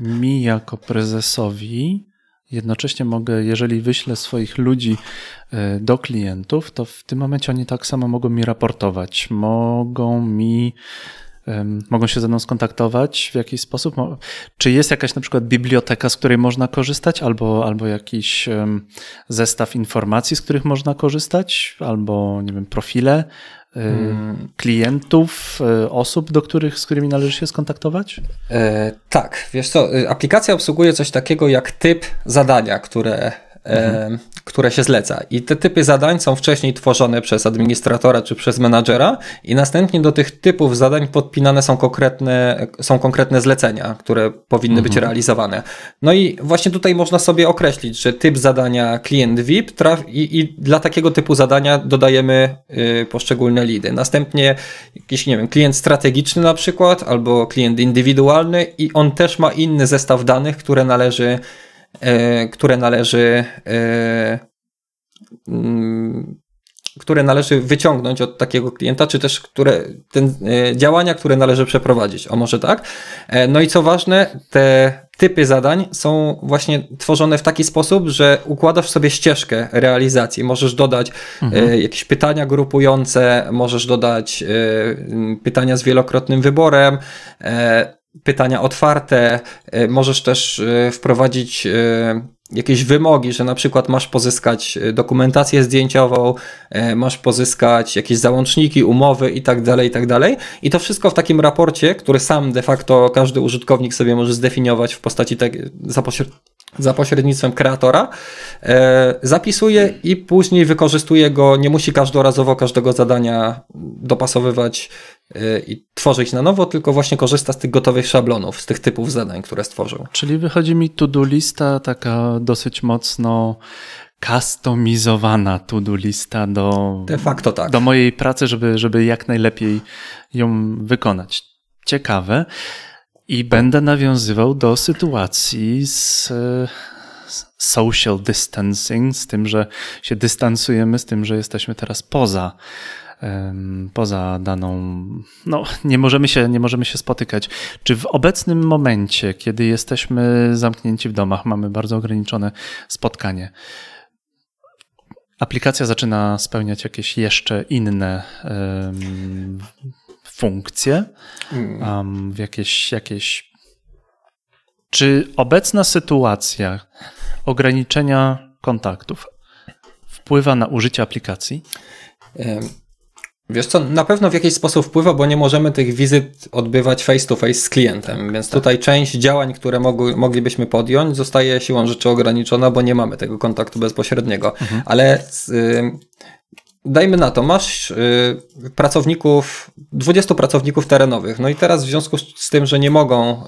Mi jako prezesowi jednocześnie mogę, jeżeli wyślę swoich ludzi e, do klientów, to w tym momencie oni tak samo mogą mi raportować, mogą mi mogą się ze mną skontaktować w jakiś sposób? Czy jest jakaś na przykład biblioteka, z której można korzystać, albo, albo jakiś zestaw informacji, z których można korzystać, albo nie wiem, profile hmm. klientów, e, osób, do których, z którymi należy się skontaktować? E, tak, wiesz co, y, aplikacja obsługuje coś takiego jak typ zadania, które mhm. które się zleca. I te typy zadań są wcześniej tworzone przez administratora czy przez menadżera i następnie do tych typów zadań podpinane są konkretne, są konkretne zlecenia, które powinny mhm. być realizowane. No i właśnie tutaj można sobie określić, że typ zadania klient VIP traf i, i dla takiego typu zadania dodajemy y, poszczególne lidy. Następnie jakiś, nie wiem, klient strategiczny na przykład albo klient indywidualny i on też ma inny zestaw danych, które należy które należy e, mm, które należy wyciągnąć od takiego klienta, czy też które, ten, e, działania, które należy przeprowadzić. O może tak? No i co ważne, te typy zadań są właśnie tworzone w taki sposób, że układasz sobie ścieżkę realizacji. Możesz dodać mhm. jakieś pytania grupujące, możesz dodać pytania z wielokrotnym wyborem, pytania otwarte, e, możesz też e, wprowadzić e, jakieś wymogi, że na przykład masz pozyskać dokumentację zdjęciową, masz pozyskać jakieś załączniki, umowy i tak dalej, i tak dalej. I to wszystko w takim raporcie, który sam de facto każdy użytkownik sobie może zdefiniować w postaci tak, za, za pośrednictwem kreatora, zapisuje i później wykorzystuje go, nie musi każdorazowo każdego zadania dopasowywać i tworzyć na nowo, tylko właśnie korzysta z tych gotowych szablonów, z tych typów zadań, które stworzył. Czyli wychodzi mi to-do lista taka dosyć mocno kustomizowana to-do lista do, De facto tak. do mojej pracy, żeby, żeby jak najlepiej ją wykonać. Ciekawe. I będę nawiązywał do sytuacji z social distancing, z tym, że się dystansujemy, z tym, że jesteśmy teraz poza poza daną, no nie możemy się, nie możemy się spotykać. Czy w obecnym momencie, kiedy jesteśmy zamknięci w domach, mamy bardzo ograniczone spotkanie, aplikacja zaczyna spełniać jakieś jeszcze inne um, funkcje, um, w jakieś, jakieś. Czy obecna sytuacja ograniczenia kontaktów wpływa na użycie aplikacji? Wiesz co, na pewno w jakiś sposób wpływa, bo nie możemy tych wizyt odbywać face to face z klientem, więc tak. tutaj część działań, które mogły, moglibyśmy podjąć, zostaje siłą rzeczy ograniczona, bo nie mamy tego kontaktu bezpośredniego. Mhm. Ale y, dajmy na to, masz y, pracowników, 20 pracowników terenowych, no i teraz w związku z tym, że nie mogą y,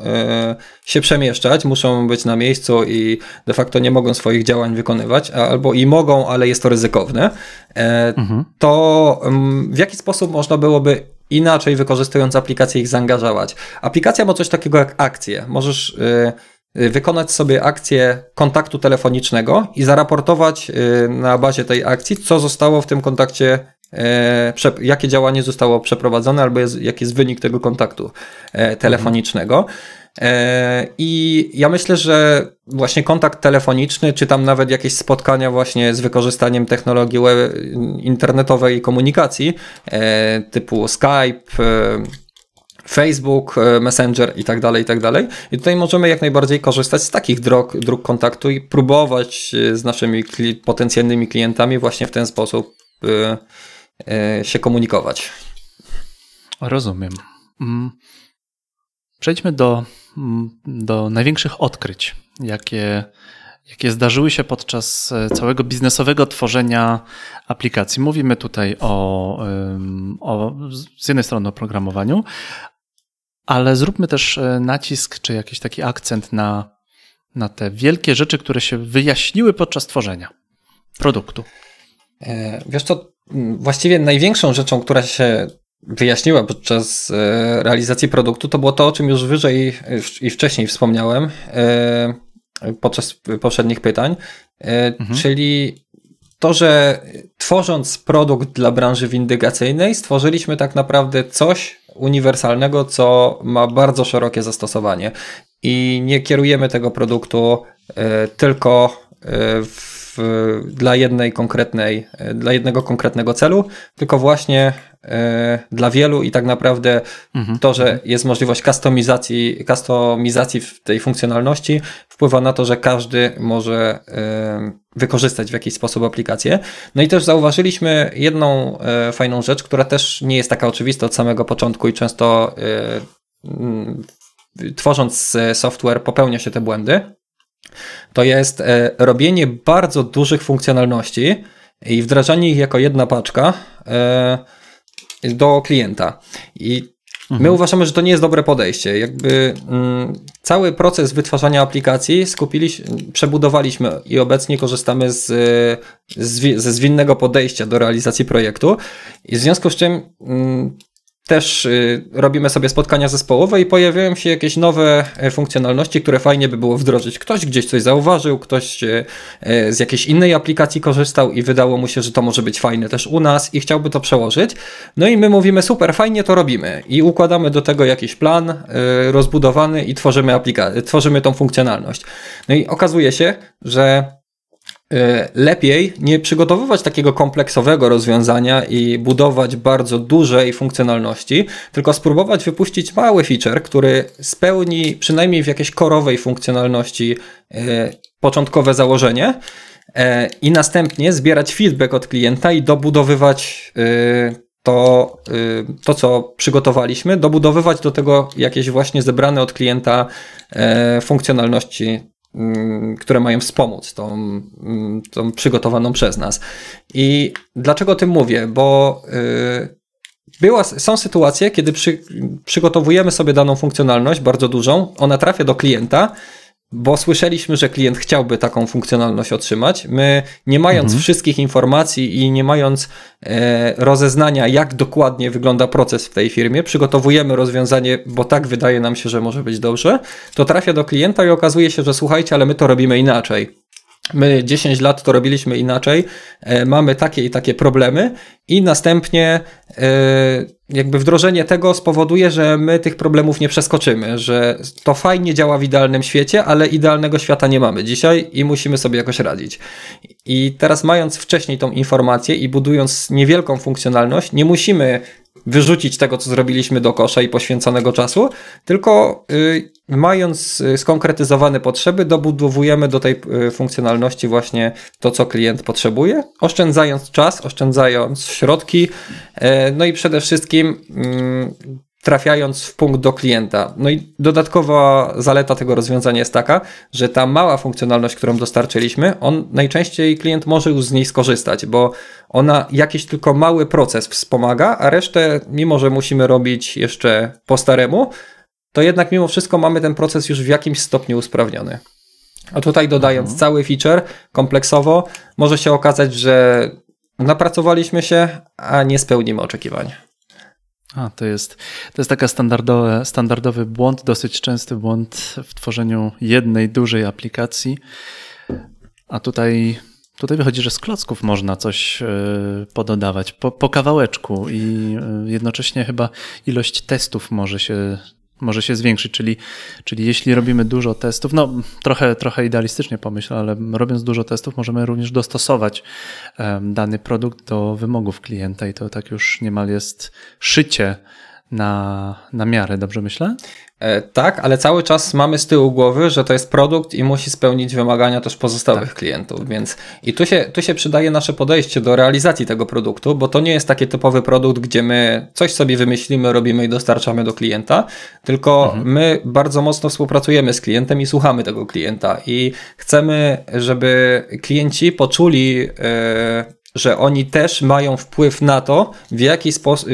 się przemieszczać, muszą być na miejscu i de facto nie mogą swoich działań wykonywać, albo i mogą, ale jest to ryzykowne, e, mhm. to mm, w jaki sposób można byłoby inaczej wykorzystując aplikację ich zaangażować? Aplikacja ma coś takiego jak akcje. Możesz y, wykonać sobie akcję kontaktu telefonicznego i zaraportować y, na bazie tej akcji, co zostało w tym kontakcie, y, jakie działanie zostało przeprowadzone, albo jest, jaki jest wynik tego kontaktu telefonicznego. I ja myślę, że właśnie kontakt telefoniczny, czy tam nawet jakieś spotkania właśnie z wykorzystaniem technologii internetowej komunikacji, typu Skype, Facebook, e, Messenger i tak dalej, i tak dalej. I tutaj możemy jak najbardziej korzystać z takich dróg, dróg kontaktu i próbować z naszymi kli potencjalnymi klientami właśnie w ten sposób się komunikować. Rozumiem. Mm. Przejdźmy do, mm, do największych odkryć, jakie, jakie zdarzyły się podczas e, całego biznesowego tworzenia aplikacji. Mówimy tutaj o, o z jednej strony o programowaniu, ale zróbmy też e, nacisk czy jakiś taki akcent na, na te wielkie rzeczy, które się wyjaśniły podczas tworzenia produktu. E, wiesz co, właściwie największą rzeczą, która się wyjaśniła podczas e, realizacji produktu, to było to, o czym już wyżej i wcześniej wspomniałem podczas poprzednich pytań, mhm. czyli to, że tworząc produkt dla branży windykacyjnej, stworzyliśmy tak naprawdę coś uniwersalnego, co ma bardzo szerokie zastosowanie. I nie kierujemy tego produktu tylko w dla jednej konkretnej, dla jednego konkretnego celu, tylko właśnie e, dla wielu i tak naprawdę mhm. to, że jest możliwość kustomizacji, kustomizacji w tej funkcjonalności wpływa na to, że każdy może e, wykorzystać w jakiś sposób aplikację. No i też zauważyliśmy jedną e, fajną rzecz, która też nie jest taka oczywista od samego początku i często tworząc software popełnia się te błędy to jest e, robienie bardzo dużych funkcjonalności i wdrażanie ich jako jedna paczka e, do klienta. I my mhm. uważamy, że to nie jest dobre podejście. Jakby mm, cały proces wytwarzania aplikacji skupiliśmy, przebudowaliśmy i obecnie korzystamy z, z, ze zwinnego podejścia do realizacji projektu. I w związku z czym mm, też y, robimy sobie spotkania zespołowe i pojawiają się jakieś nowe e, funkcjonalności, które fajnie by było wdrożyć. Ktoś gdzieś coś zauważył, ktoś e, e, z jakiejś innej aplikacji korzystał i wydało mu się, że to może być fajne też u nas i chciałby to przełożyć. No i my mówimy, super, fajnie to robimy i układamy do tego jakiś plan rozbudowany i tworzymy aplikację, tworzymy tą funkcjonalność. No i okazuje się, że lepiej nie przygotowywać takiego kompleksowego rozwiązania i budować bardzo dużej funkcjonalności, tylko spróbować wypuścić mały feature, który spełni przynajmniej w jakiejś korowej funkcjonalności e, początkowe założenie e, i następnie zbierać feedback od klienta i dobudowywać to, to, co przygotowaliśmy, dobudowywać do tego jakieś właśnie zebrane od klienta funkcjonalności które mają wspomóc tą, mm, tą przygotowaną przez nas. I dlaczego o tym mówię? Bo y, była, są sytuacje, kiedy przy, przygotowujemy sobie daną funkcjonalność, bardzo dużą, ona trafia do klienta, bo słyszeliśmy, że klient chciałby taką funkcjonalność otrzymać. My, nie mając mhm. wszystkich informacji i nie mając e, rozeznania, jak dokładnie wygląda proces w tej firmie, przygotowujemy rozwiązanie, bo tak wydaje nam się, że może być dobrze, to trafia do klienta i okazuje się, że słuchajcie, ale my to robimy inaczej. My 10 lat to robiliśmy inaczej, e, mamy takie i takie problemy, i następnie e, jakby wdrożenie tego spowoduje, że my tych problemów nie przeskoczymy, że to fajnie działa w idealnym świecie, ale idealnego świata nie mamy dzisiaj i musimy sobie jakoś radzić. I teraz, mając wcześniej tą informację i budując niewielką funkcjonalność, nie musimy wyrzucić tego, co zrobiliśmy do kosza i poświęconego czasu, tylko y, mając y, skonkretyzowane potrzeby, dobudowujemy do tej y, funkcjonalności właśnie to, co klient potrzebuje, oszczędzając czas, oszczędzając środki, e, no i przede wszystkim mm, trafiając w punkt do klienta. No i dodatkowa zaleta tego rozwiązania jest taka, że ta mała funkcjonalność, którą dostarczyliśmy, on najczęściej klient może już z niej skorzystać, bo ona jakiś tylko mały proces wspomaga, a resztę, mimo że musimy robić jeszcze po staremu, to jednak mimo wszystko mamy ten proces już w jakimś stopniu usprawniony. A tutaj dodając mhm. cały feature kompleksowo, może się okazać, że napracowaliśmy się, a nie spełnimy oczekiwań. A, to jest, to jest taka standardowe, standardowy błąd, dosyć częsty błąd w tworzeniu jednej dużej aplikacji. A tutaj, tutaj wychodzi, że z klocków można coś e, pododawać po, po kawałeczku i e, jednocześnie chyba ilość testów może się może się zwiększyć, czyli, czyli jeśli robimy dużo testów, no trochę, trochę idealistycznie pomyśl, ale robiąc dużo testów możemy również dostosować dany produkt do wymogów klienta i to tak już niemal jest szycie na, na miarę, dobrze myślę? E, tak, ale cały czas mamy z tyłu głowy, że to jest produkt i musi spełnić wymagania też pozostałych tak. klientów, więc i tu się, tu się przydaje nasze podejście do realizacji tego produktu, bo to nie jest taki typowy produkt, gdzie my coś sobie wymyślimy, robimy i dostarczamy do klienta, tylko mhm. my bardzo mocno współpracujemy z klientem i słuchamy tego klienta i chcemy, żeby klienci poczuli yy, że oni też mają wpływ na to, w jaki sposób,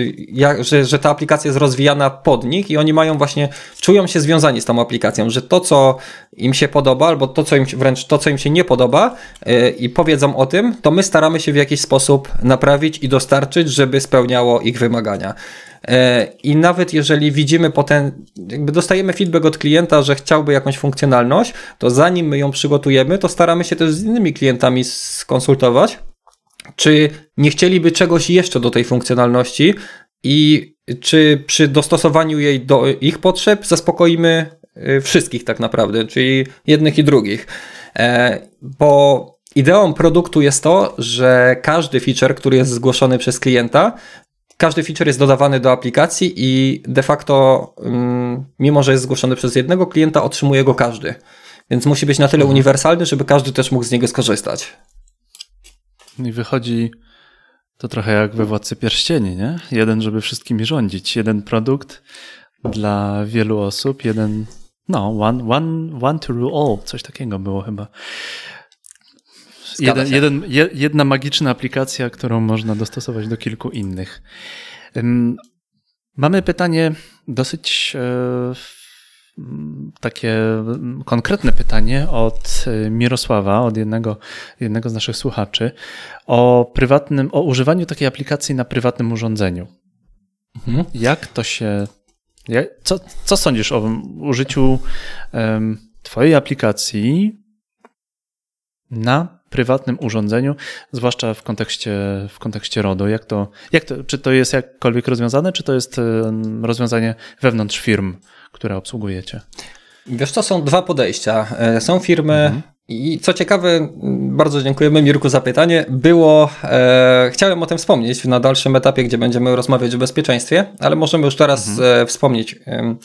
że, że ta aplikacja jest rozwijana pod nich i oni mają właśnie, czują się związani z tą aplikacją, że to, co im się podoba, albo to, co im, wręcz to, co im się nie podoba yy, i powiedzą o tym, to my staramy się w jakiś sposób naprawić i dostarczyć, żeby spełniało ich wymagania. Yy, I nawet jeżeli widzimy potem, jakby dostajemy feedback od klienta, że chciałby jakąś funkcjonalność, to zanim my ją przygotujemy, to staramy się też z innymi klientami skonsultować, czy nie chcieliby czegoś jeszcze do tej funkcjonalności i czy przy dostosowaniu jej do ich potrzeb zaspokoimy y, wszystkich tak naprawdę, czyli jednych i drugich. E, bo ideą produktu jest to, że każdy feature, który jest zgłoszony przez klienta, każdy feature jest dodawany do aplikacji i de facto, mm, mimo że jest zgłoszony przez jednego klienta, otrzymuje go każdy. Więc musi być na tyle mhm. uniwersalny, żeby każdy też mógł z niego skorzystać. I wychodzi to trochę jak we Władcy Pierścieni, nie? Jeden, żeby wszystkimi rządzić. Jeden produkt dla wielu osób, jeden, no, one, one, one to rule all. Coś takiego było chyba. Jeden, jeden, jedna magiczna aplikacja, którą można dostosować do kilku innych. Mamy pytanie dosyć e, takie konkretne pytanie od y, Mirosława, od jednego, jednego z naszych słuchaczy, o prywatnym, o używaniu takiej aplikacji na prywatnym urządzeniu. Mhm. Jak to się. Jak, co, co sądzisz o użyciu um, Twojej aplikacji na prywatnym urządzeniu, zwłaszcza w kontekście, w kontekście RODO? Jak to, jak to, czy to jest jakkolwiek rozwiązane, czy to jest rozwiązanie wewnątrz firm? które obsługujecie? Wiesz co, są dwa podejścia. E, są firmy, mhm. I co ciekawe, bardzo dziękujemy Mirku za pytanie. Było, e, chciałem o tym wspomnieć na dalszym etapie, gdzie będziemy rozmawiać o bezpieczeństwie, ale możemy już teraz mhm. e, wspomnieć. E,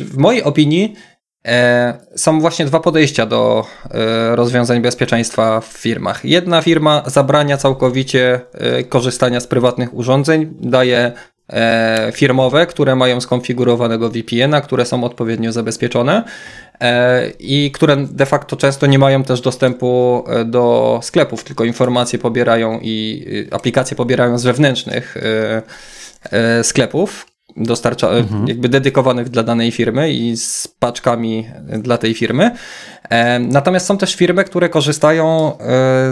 w mojej opinii są właśnie dwa podejścia do e, rozwiązań bezpieczeństwa w firmach. Jedna firma zabrania całkowicie korzystania z prywatnych urządzeń, daje e, firmowe, które mają skonfigurowanego VPN-a, które są odpowiednio zabezpieczone e, i które de facto często nie mają też dostępu e, do sklepów, tylko informacje pobierają i aplikacje pobierają z wewnętrznych e, e, sklepów, dostarcza, mhm. jakby dedykowanych dla danej firmy i z paczkami dla tej firmy. E, natomiast są też firmy, które korzystają e,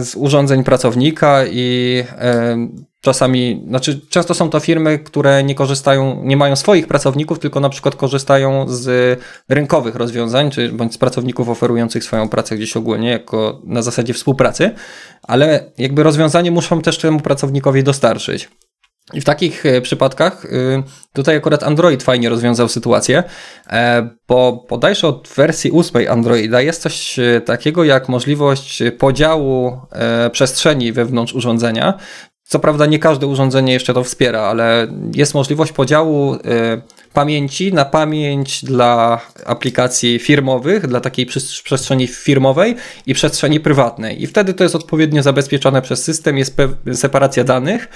z urządzeń pracownika i e, czasami, znaczy często są to firmy, które nie korzystają, nie mają swoich pracowników, tylko na przykład korzystają z rynkowych rozwiązań, czy bądź z pracowników oferujących swoją pracę gdzieś ogólnie, jako na zasadzie współpracy, ale jakby rozwiązanie muszą też temu pracownikowi dostarczyć. I w takich e, przypadkach y, tutaj akurat Android fajnie rozwiązał sytuację, e, bo bodajże od wersji 8 Androida jest coś e, takiego jak możliwość podziału przestrzeni wewnątrz urządzenia, co prawda nie każde urządzenie jeszcze to wspiera, ale jest możliwość podziału pamięci na pamięć dla aplikacji firmowych, dla takiej przestrzeni firmowej i przestrzeni prywatnej. I wtedy to jest odpowiednio zabezpieczone przez system, jest separacja danych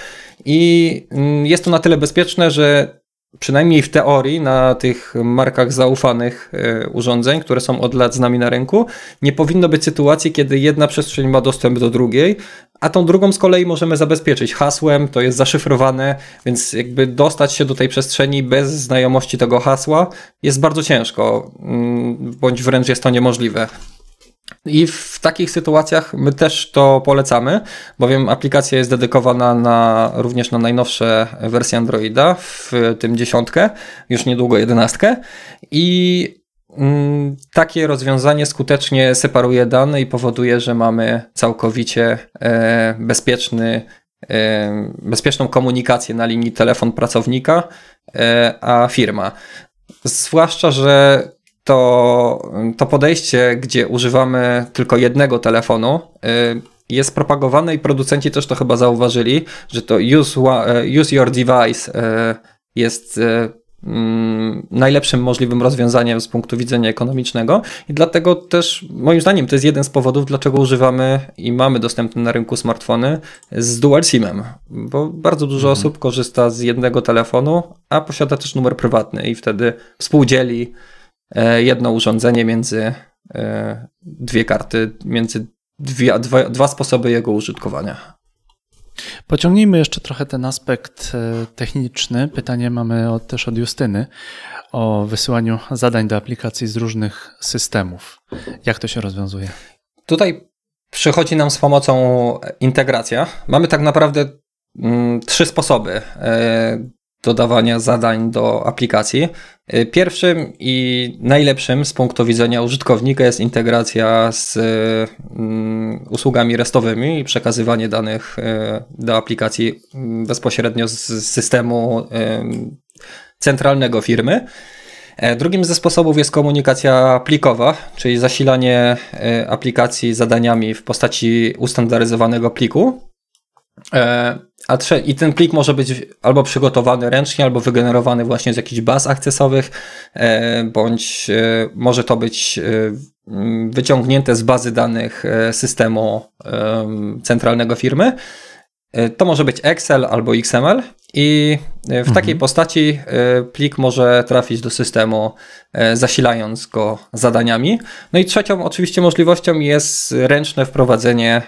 i y, jest to na tyle bezpieczne, że przynajmniej w teorii, na tych markach zaufanych y, urządzeń, które są od lat z nami na rynku, nie powinno być sytuacji, kiedy jedna przestrzeń ma dostęp do drugiej, a tą drugą z kolei możemy zabezpieczyć hasłem, to jest zaszyfrowane, więc jakby dostać się do tej przestrzeni bez znajomości tego hasła jest bardzo ciężko, mm, bądź wręcz jest to niemożliwe. I w takich sytuacjach my też to polecamy, bowiem aplikacja jest dedykowana na, również na najnowsze wersje Androida, w tym dziesiątkę, już niedługo jedenastkę. I takie rozwiązanie skutecznie separuje dane i powoduje, że mamy całkowicie e, bezpieczny, e, bezpieczną komunikację na linii telefon pracownika, e, a firma. Zwłaszcza, że to, to podejście, gdzie używamy tylko jednego telefonu, jest propagowane i producenci też to chyba zauważyli, że to use, use your device jest mm, najlepszym możliwym rozwiązaniem z punktu widzenia ekonomicznego i dlatego też moim zdaniem to jest jeden z powodów, dlaczego używamy i mamy dostępne na rynku smartfony z dual SIM-em, bo bardzo dużo Mhm. osób korzysta z jednego telefonu, a posiada też numer prywatny i wtedy współdzieli e, jedno urządzenie między e, dwie karty, między dwie, dwa, dwa sposoby jego użytkowania. Pociągnijmy jeszcze trochę ten aspekt e, techniczny. Pytanie mamy od, też od Justyny o wysyłaniu zadań do aplikacji z różnych systemów. Jak to się rozwiązuje? Tutaj przychodzi nam z pomocą integracja. Mamy tak naprawdę mm, trzy sposoby e, dodawania zadań do aplikacji. E, Pierwszym i najlepszym z punktu widzenia użytkownika jest integracja z mm, usługami restowymi i przekazywanie danych e, do aplikacji mm, bezpośrednio z systemu em, centralnego firmy. E, Drugim ze sposobów jest komunikacja plikowa, czyli zasilanie aplikacji zadaniami w postaci ustandaryzowanego pliku. E, A trze- I ten plik może być albo przygotowany ręcznie, albo wygenerowany właśnie z jakichś baz akcesowych, e, bądź e, może to być wyciągnięte z bazy danych systemu em, centralnego firmy. To może być Excel albo XML i w takiej postaci plik może trafić do systemu, zasilając go zadaniami. No i trzecią oczywiście możliwością jest ręczne wprowadzenie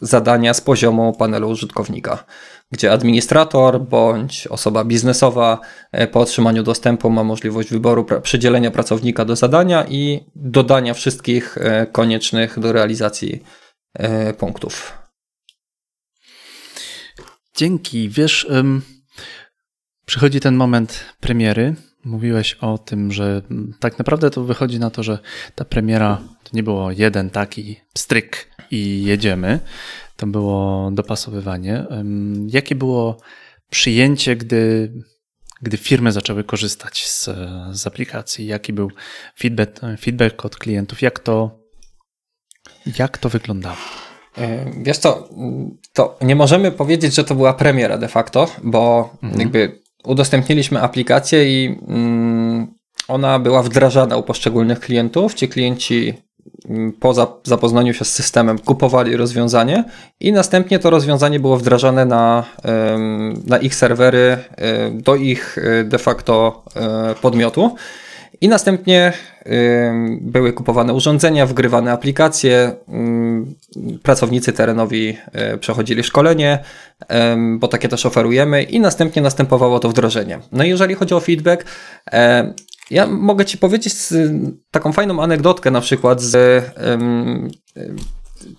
zadania z poziomu panelu użytkownika, gdzie administrator bądź osoba biznesowa e, po otrzymaniu dostępu ma możliwość wyboru przydzielenia pracownika do zadania i dodania wszystkich e, koniecznych do realizacji e, punktów. Dzięki. Wiesz, przychodzi ten moment premiery. Mówiłeś o tym, że tak naprawdę to wychodzi na to, że ta premiera to nie było jeden taki stryk i jedziemy. To było dopasowywanie. Jakie było przyjęcie, gdy, gdy firmy zaczęły korzystać z, z aplikacji? Jaki był feedback, feedback od klientów? Jak to, jak to wyglądało? E, Wiesz co, to nie możemy powiedzieć, że to była premiera de facto, bo jakby udostępniliśmy aplikację i mm, ona była wdrażana u poszczególnych klientów. Ci klienci po zap- zapoznaniu się z systemem kupowali rozwiązanie i następnie to rozwiązanie było wdrażane na, na ich serwery, e, do ich e, de facto e, podmiotu. I następnie były kupowane urządzenia, wgrywane aplikacje, ym, pracownicy terenowi przechodzili szkolenie, bo takie też oferujemy, i następnie następowało to wdrożenie. No i jeżeli chodzi o feedback, ja mogę Ci powiedzieć z, taką fajną anegdotkę na przykład z y,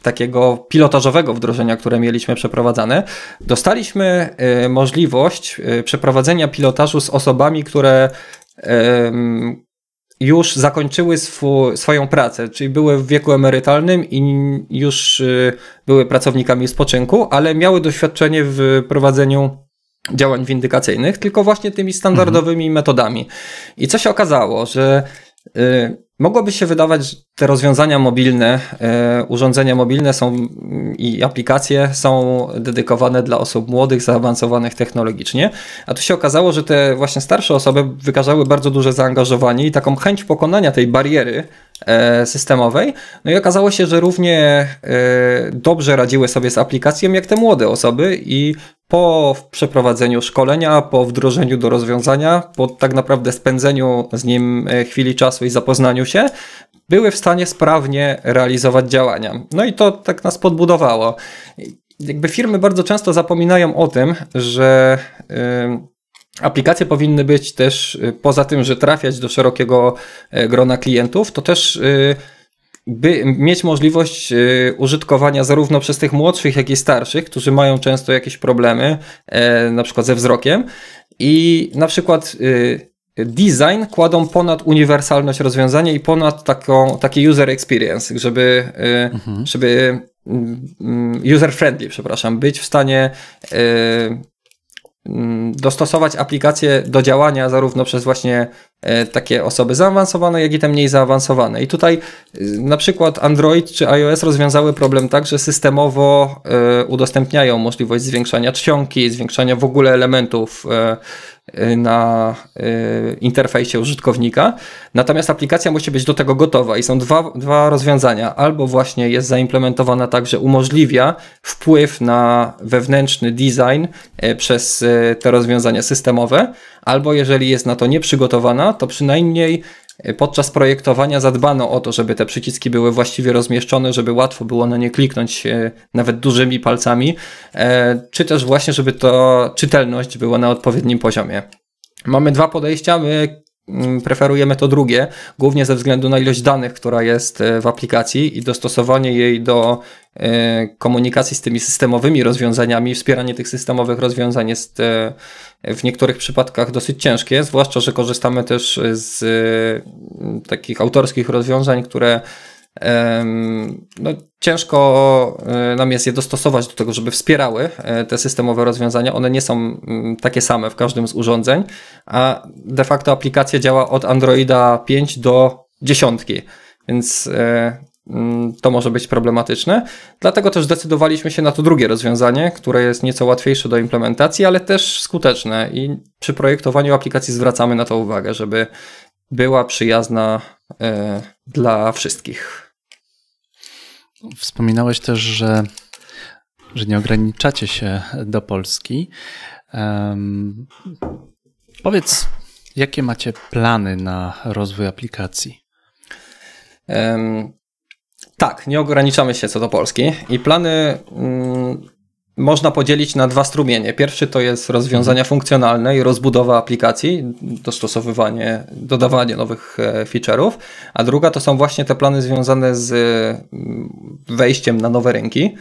takiego pilotażowego wdrożenia, które mieliśmy przeprowadzane. Dostaliśmy y, możliwość y, przeprowadzenia pilotażu z osobami, które em, już zakończyły swu, swoją pracę, czyli były w wieku emerytalnym i już y, były pracownikami spoczynku, ale miały doświadczenie w prowadzeniu działań windykacyjnych, tylko właśnie tymi standardowymi metodami. I co się okazało, że y, mogłoby się wydawać, że te rozwiązania mobilne, y, urządzenia mobilne są i aplikacje są dedykowane dla osób młodych, zaawansowanych technologicznie, a tu się okazało, że te właśnie starsze osoby wykazały bardzo duże zaangażowanie i taką chęć pokonania tej bariery systemowej. No i okazało się, że równie e, dobrze radziły sobie z aplikacją jak te młode osoby i po przeprowadzeniu szkolenia, po wdrożeniu do rozwiązania, po tak naprawdę spędzeniu z nim e, chwili czasu i zapoznaniu się, były w stanie sprawnie realizować działania. No i to tak nas podbudowało. Jakby firmy bardzo często zapominają o tym, że ym, aplikacje powinny być też, y, poza tym, że trafiać do szerokiego e, grona klientów, to też y, by mieć możliwość y, użytkowania zarówno przez tych młodszych, jak i starszych, którzy mają często jakieś problemy, e, na przykład ze wzrokiem. I na przykład design kładą ponad uniwersalność rozwiązania i ponad taką, taki user experience, żeby, y, żeby mm, user friendly, przepraszam, być w stanie mm, dostosować aplikację do działania zarówno przez właśnie e, takie osoby zaawansowane, jak i te mniej zaawansowane. I tutaj y, na przykład Android czy iOS rozwiązały problem tak, że systemowo e, udostępniają możliwość zwiększania czcionki, zwiększania w ogóle elementów e, na y, interfejsie użytkownika, natomiast aplikacja musi być do tego gotowa i są dwa, dwa rozwiązania. Albo właśnie jest zaimplementowana tak, że umożliwia wpływ na wewnętrzny design y, przez te rozwiązania systemowe, albo jeżeli jest na to nieprzygotowana, to przynajmniej Podczas projektowania zadbano o to, żeby te przyciski były właściwie rozmieszczone, żeby łatwo było na nie kliknąć e, nawet dużymi palcami, e, czy też właśnie, żeby to czytelność była na odpowiednim poziomie. Mamy dwa podejścia. My mm, preferujemy to drugie, głównie ze względu na ilość danych, która jest e, w aplikacji i dostosowanie jej do E, komunikacji z tymi systemowymi rozwiązaniami, wspieranie tych systemowych rozwiązań jest e, w niektórych przypadkach dosyć ciężkie, zwłaszcza, że korzystamy też z e, takich autorskich rozwiązań, które no, ciężko nam jest je dostosować do tego, żeby wspierały te systemowe rozwiązania. One nie są takie same w każdym z urządzeń, a de facto aplikacja działa od Androida 5 do dziesiątki. Więc Mm, to może być problematyczne. Dlatego też zdecydowaliśmy się na to drugie rozwiązanie, które jest nieco łatwiejsze do implementacji, ale też skuteczne i przy projektowaniu aplikacji zwracamy na to uwagę, żeby była przyjazna y, dla wszystkich. Wspominałeś też, że, że nie ograniczacie się do Polski. Um, powiedz, jakie macie plany na rozwój aplikacji? Um, tak, nie ograniczamy się co do Polski i plany mm, można podzielić na dwa strumienie. Pierwszy to jest rozwiązania mhm. funkcjonalne i rozbudowa aplikacji, dostosowywanie, dodawanie nowych e, feature'ów, a druga to są właśnie te plany związane z mm, wejściem na nowe rynki.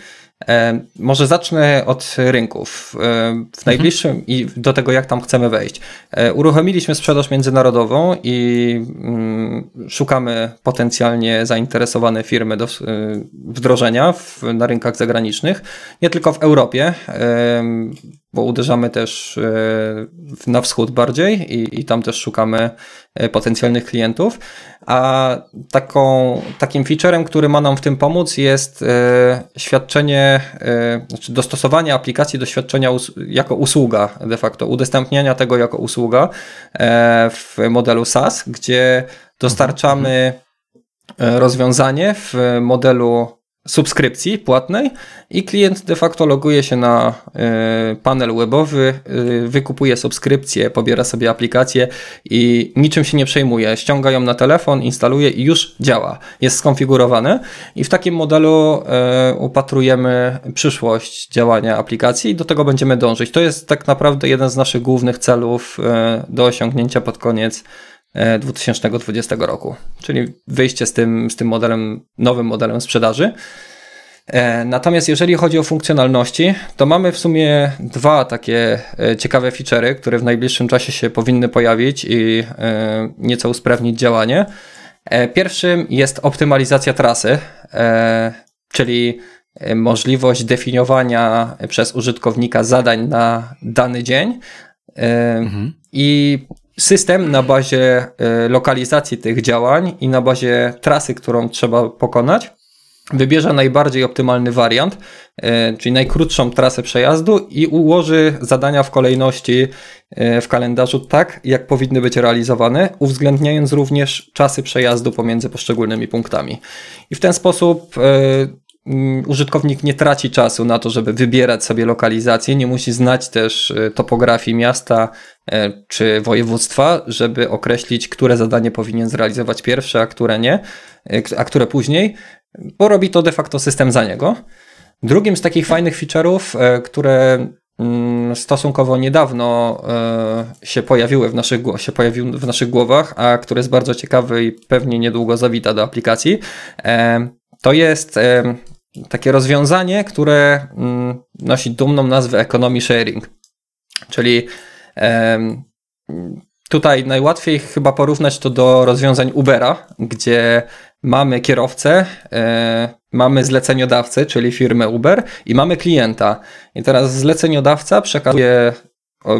E, może zacznę od rynków. E, w mhm. najbliższym i do tego, jak tam chcemy wejść. E, uruchomiliśmy sprzedaż międzynarodową i mm, szukamy potencjalnie zainteresowane firmy do wdrożenia w, na rynkach zagranicznych, nie tylko w Europie, bo uderzamy też na wschód bardziej i, i tam też szukamy potencjalnych klientów. A taką, takim featurem, który ma nam w tym pomóc, jest e, świadczenie, e, znaczy dostosowanie aplikacji do świadczenia us jako usługa, de facto, udostępniania tego jako usługa e, w modelu SaaS, gdzie dostarczamy rozwiązanie w modelu subskrypcji płatnej i klient de facto loguje się na y, panel webowy, y, wykupuje subskrypcję, pobiera sobie aplikację i niczym się nie przejmuje. Ściąga ją na telefon, instaluje i już działa. Jest skonfigurowane i w takim modelu y, upatrujemy przyszłość działania aplikacji i do tego będziemy dążyć. To jest tak naprawdę jeden z naszych głównych celów do osiągnięcia pod koniec 2020 roku, czyli wyjście z tym, z tym modelem, nowym modelem sprzedaży. E, natomiast jeżeli chodzi o funkcjonalności, to mamy w sumie dwa takie e, ciekawe feature'y, które w najbliższym czasie się powinny pojawić i e, nieco usprawnić działanie. Pierwszym jest optymalizacja trasy, czyli możliwość definiowania przez użytkownika zadań na dany dzień. Mhm. I system na bazie e, lokalizacji tych działań i na bazie trasy, którą trzeba pokonać, wybierze najbardziej optymalny wariant, e, czyli najkrótszą trasę przejazdu i ułoży zadania w kolejności e, w kalendarzu tak, jak powinny być realizowane, uwzględniając również czasy przejazdu pomiędzy poszczególnymi punktami. I w ten sposób użytkownik nie traci czasu na to, żeby wybierać sobie lokalizację, nie musi znać też e, topografii miasta e, czy województwa, żeby określić, które zadanie powinien zrealizować pierwsze, a które nie, e, a które później, bo robi to de facto system za niego. Drugim z takich fajnych feature'ów, które mm, stosunkowo niedawno się pojawiły w naszych, się pojawiły w naszych głowach, a który jest bardzo ciekawy i pewnie niedługo zawita do aplikacji, to jest takie rozwiązanie, które mm, nosi dumną nazwę economy sharing. Czyli tutaj najłatwiej chyba porównać to do rozwiązań Ubera, gdzie mamy kierowcę, e, mamy zleceniodawcę, czyli firmę Uber i mamy klienta. I teraz zleceniodawca przekazuje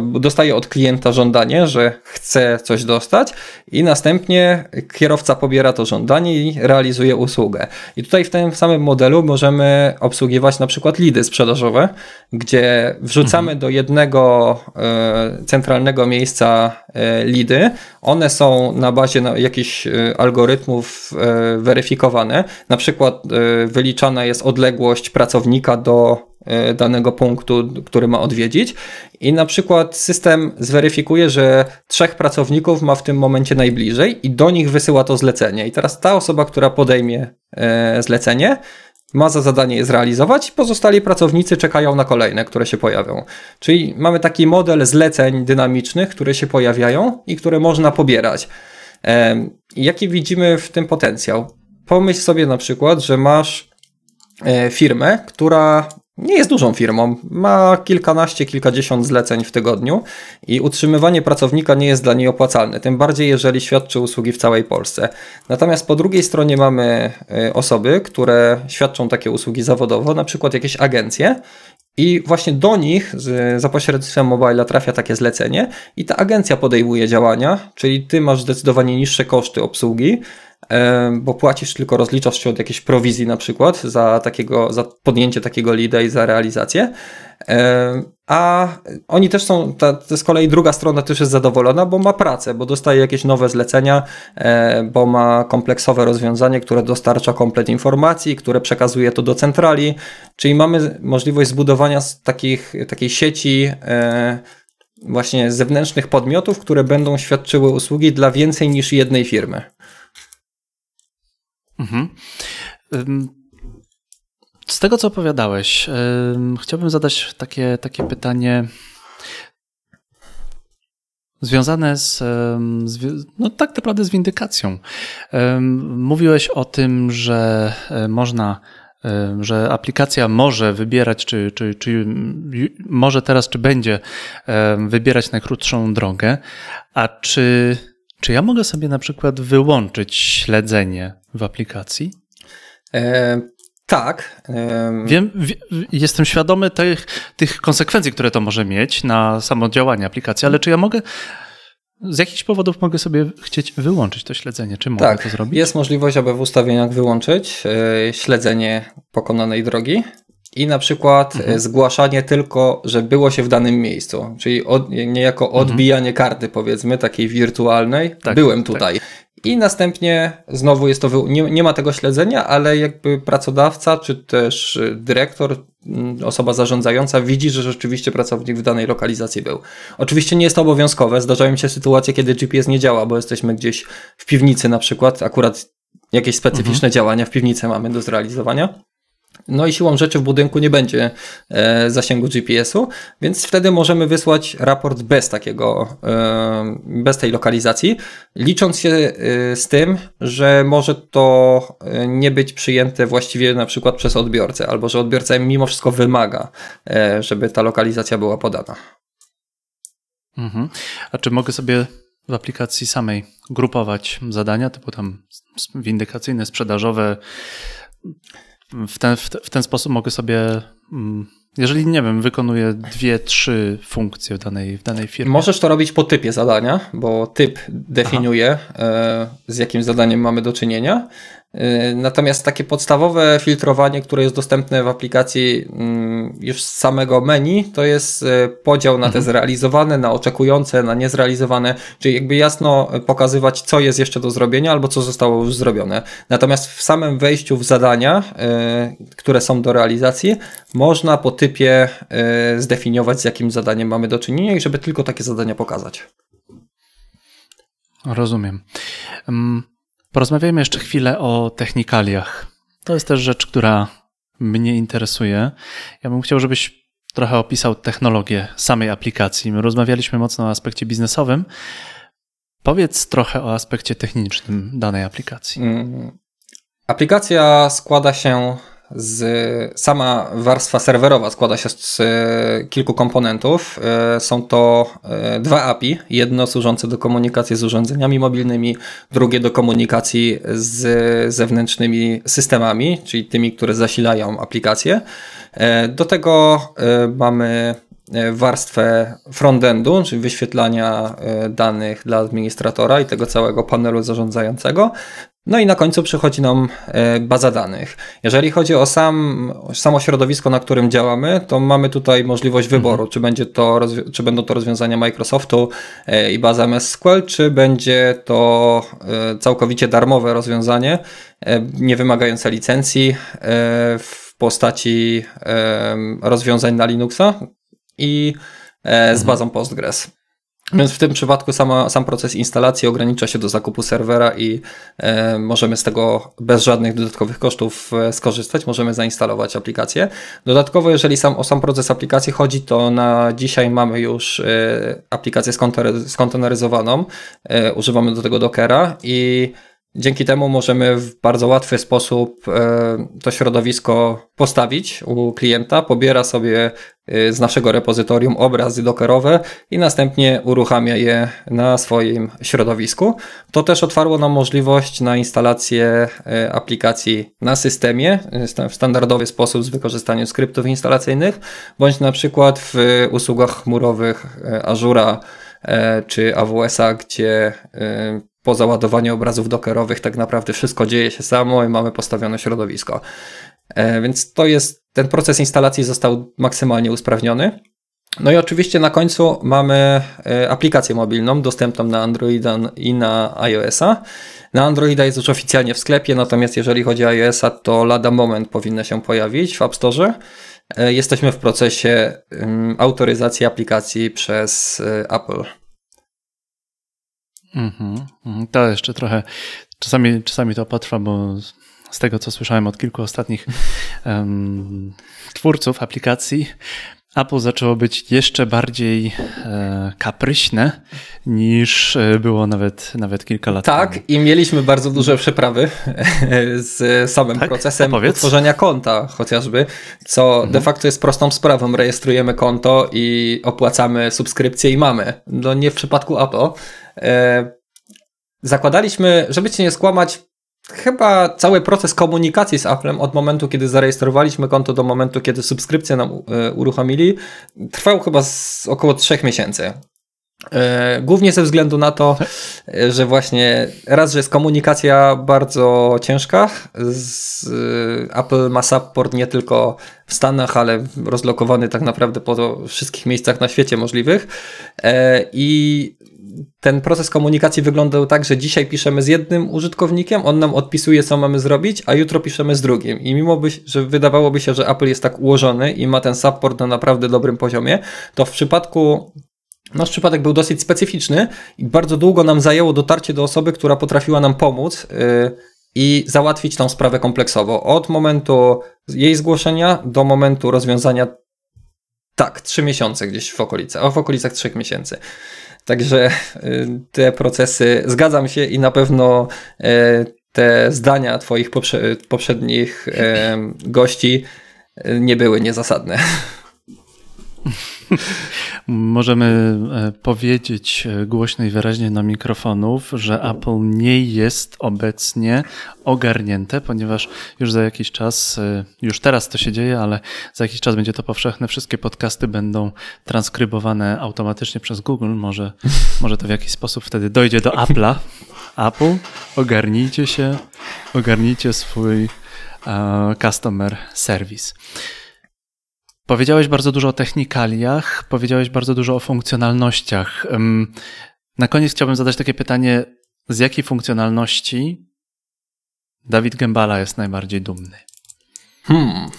dostaje od klienta żądanie, że chce coś dostać i następnie kierowca pobiera to żądanie i realizuje usługę. I tutaj w tym samym modelu możemy obsługiwać na przykład lidy sprzedażowe, gdzie wrzucamy mhm. do jednego e, centralnego miejsca e, lidy. One są na bazie na jakichś e, algorytmów weryfikowane. Na przykład wyliczana jest odległość pracownika do danego punktu, który ma odwiedzić. I na przykład system zweryfikuje, że trzech pracowników ma w tym momencie najbliżej i do nich wysyła to zlecenie. I teraz ta osoba, która podejmie e, zlecenie, ma za zadanie je zrealizować, pozostali pracownicy czekają na kolejne, które się pojawią. Czyli mamy taki model zleceń dynamicznych, które się pojawiają i które można pobierać. E, jaki widzimy w tym potencjał? Pomyśl sobie na przykład, że masz firmę, która nie jest dużą firmą, ma kilkanaście, kilkadziesiąt zleceń w tygodniu i utrzymywanie pracownika nie jest dla niej opłacalne, tym bardziej jeżeli świadczy usługi w całej Polsce. Natomiast po drugiej stronie mamy y, osoby, które świadczą takie usługi zawodowo, na przykład jakieś agencje i właśnie do nich za pośrednictwem mobila trafia takie zlecenie i ta agencja podejmuje działania, czyli ty masz zdecydowanie niższe koszty obsługi, bo płacisz tylko, rozliczasz się od jakiejś prowizji na przykład za takiego, za podjęcie takiego lida i za realizację. A oni też są, ta, z kolei druga strona też jest zadowolona, bo ma pracę, bo dostaje jakieś nowe zlecenia, bo ma kompleksowe rozwiązanie, które dostarcza komplet informacji, które przekazuje to do centrali, czyli mamy możliwość zbudowania takich, takiej sieci właśnie zewnętrznych podmiotów, które będą świadczyły usługi dla więcej niż jednej firmy. Mhm. Z tego, co opowiadałeś, chciałbym zadać takie, takie pytanie związane z, no tak naprawdę z windykacją. Mówiłeś o tym, że e, można, że aplikacja może wybierać, czy, czy, czy może teraz, czy będzie wybierać najkrótszą drogę, a czy czy ja mogę sobie na przykład wyłączyć śledzenie w aplikacji? E, tak. E... Wiem, jestem świadomy tych, tych konsekwencji, które to może mieć na samo działanie aplikacji, ale czy ja mogę z jakichś powodów mogę sobie chcieć wyłączyć to śledzenie? Czy mogę tak, to zrobić? Jest możliwość, aby w ustawieniach wyłączyć e, śledzenie pokonanej drogi i na przykład mhm. zgłaszanie tylko, że było się w danym miejscu, czyli od, niejako mhm. odbijanie mhm. karty, powiedzmy, takiej wirtualnej. Tak, Byłem tak. tutaj. Tak. I następnie znowu jest to, nie, nie ma tego śledzenia, ale jakby pracodawca, czy też y, dyrektor, mm, osoba zarządzająca widzi, że rzeczywiście pracownik w danej lokalizacji był. Oczywiście nie jest to obowiązkowe. Zdarzają się sytuacje, kiedy GPS nie działa, bo jesteśmy gdzieś w piwnicy na przykład, akurat jakieś specyficzne mhm. działania w piwnicy mamy do zrealizowania. No i siłą rzeczy w budynku nie będzie e, zasięgu GPS-u, więc wtedy możemy wysłać raport bez takiego, e, bez tej lokalizacji, licząc się e, z tym, że może to nie być przyjęte właściwie na przykład przez odbiorcę, albo że odbiorca mimo wszystko wymaga, żeby ta lokalizacja była podana. Mhm. A czy mogę sobie w aplikacji samej grupować zadania, typu tam windykacyjne, sprzedażowe, w ten, w ten sposób mogę sobie, mm, jeżeli nie wiem, wykonuję dwie, trzy funkcje w danej, w danej firmie. Możesz to robić po typie zadania, bo typ definiuje, Aha. E, z jakim zadaniem mamy do czynienia. Y, natomiast takie podstawowe filtrowanie, które jest dostępne w aplikacji mm, już z samego menu, to jest y, podział na te mhm. zrealizowane, na oczekujące, na niezrealizowane, czyli jakby jasno pokazywać, co jest jeszcze do zrobienia albo co zostało już zrobione. Natomiast w samym wejściu w zadania, y, które są do realizacji, można po typie zdefiniować, z jakim zadaniem mamy do czynienia i żeby tylko takie zadania pokazać. Rozumiem. Porozmawiajmy jeszcze chwilę o technikaliach. To jest też rzecz, która mnie interesuje. Ja bym chciał, żebyś trochę opisał technologię samej aplikacji. My rozmawialiśmy mocno o aspekcie biznesowym. Powiedz trochę o aspekcie technicznym danej aplikacji. Mm. Aplikacja składa się z, sama warstwa serwerowa składa się z kilku komponentów. E, są to e, dwa API. Jedno służące do komunikacji z urządzeniami mobilnymi, drugie do komunikacji z zewnętrznymi systemami, czyli tymi, które zasilają aplikację. E, do tego mamy warstwę frontendu, czyli wyświetlania danych dla administratora i tego całego panelu zarządzającego. No i na końcu przychodzi nam baza danych. Jeżeli chodzi o sam, samo środowisko, na którym działamy, to mamy tutaj możliwość wyboru, mhm. czy, będzie to, czy będą to rozwiązania Microsoftu i baza MS SQL, czy będzie to całkowicie darmowe rozwiązanie, nie wymagające licencji w postaci rozwiązań na Linuxa i e, z mhm. bazą Postgres. Więc w tym przypadku sama, sam proces instalacji ogranicza się do zakupu serwera i e, możemy z tego bez żadnych dodatkowych kosztów e, skorzystać, możemy zainstalować aplikację. Dodatkowo, jeżeli sam, o sam proces aplikacji chodzi, to na dzisiaj mamy już e, aplikację skonteneryzowaną, e, używamy do tego Dockera i Dzięki temu możemy w bardzo łatwy sposób e, to środowisko postawić u klienta, pobiera sobie e, z naszego repozytorium obrazy dockerowe i następnie uruchamia je na swoim środowisku. To też otwarło nam możliwość na instalację e, aplikacji na systemie w standardowy sposób z wykorzystaniem skryptów instalacyjnych, bądź na przykład w usługach chmurowych Azura czy AWS-a, gdzie po załadowaniu obrazów dockerowych tak naprawdę wszystko dzieje się samo i mamy postawione środowisko. E, więc to jest, ten proces instalacji został maksymalnie usprawniony. No i oczywiście na końcu mamy e, aplikację mobilną dostępną na Androida i na iOS-a. Na Androida jest już oficjalnie w sklepie, natomiast jeżeli chodzi o iOS-a, to lada moment powinna się pojawić w App Store. E, jesteśmy w procesie autoryzacji aplikacji przez Apple. Mhm, mm to jeszcze trochę, czasami, czasami to potrwa, bo z tego co słyszałem od kilku ostatnich <laughs> um, twórców aplikacji, Apple zaczęło być jeszcze bardziej e, kapryśne niż e, było nawet, nawet kilka lat tak, temu. Tak, i mieliśmy bardzo duże przeprawy <laughs> z samym tak? procesem utworzenia konta chociażby, co mhm. de facto jest prostą sprawą. Rejestrujemy konto i opłacamy subskrypcję i mamy. No nie w przypadku Apple. E, zakładaliśmy, żeby cię nie skłamać, chyba cały proces komunikacji z Applem od momentu, kiedy zarejestrowaliśmy konto do momentu, kiedy subskrypcję nam e, uruchomili, trwał chyba około trzech miesięcy. E, głównie ze względu na to, że właśnie raz, że jest komunikacja bardzo ciężka, z, Apple ma support nie tylko w Stanach, ale rozlokowany tak naprawdę po wszystkich miejscach na świecie możliwych i ten proces komunikacji wyglądał tak, że dzisiaj piszemy z jednym użytkownikiem, on nam odpisuje, co mamy zrobić, a jutro piszemy z drugim. I mimo, by, że wydawałoby się, że Apple jest tak ułożony i ma ten support na naprawdę dobrym poziomie, to w przypadku Nasz przypadek był dosyć specyficzny i bardzo długo nam zajęło dotarcie do osoby, która potrafiła nam pomóc yy, i załatwić tą sprawę kompleksowo. Od momentu jej zgłoszenia do momentu rozwiązania, tak, trzy miesiące gdzieś w okolicach, w okolicach trzech miesięcy. Także y, te procesy, zgadzam się i na pewno e, te zdania Twoich poprzednich gości e, nie były niezasadne. <laughs> Możemy e, powiedzieć e, głośno i wyraźnie na mikrofonów, że Apple nie jest obecnie ogarnięte, ponieważ już za jakiś czas, e, już teraz to się dzieje, ale za jakiś czas będzie to powszechne. Wszystkie podcasty będą transkrybowane automatycznie przez Google. Może, <laughs> może to w jakiś sposób wtedy dojdzie do Apple'a. Apple, ogarnijcie się, ogarnijcie swój uh, customer service. Powiedziałeś bardzo dużo o technikaliach, powiedziałeś bardzo dużo o funkcjonalnościach. Na koniec chciałbym zadać takie pytanie: z jakiej funkcjonalności Dawid Gębala jest najbardziej dumny? Hmm.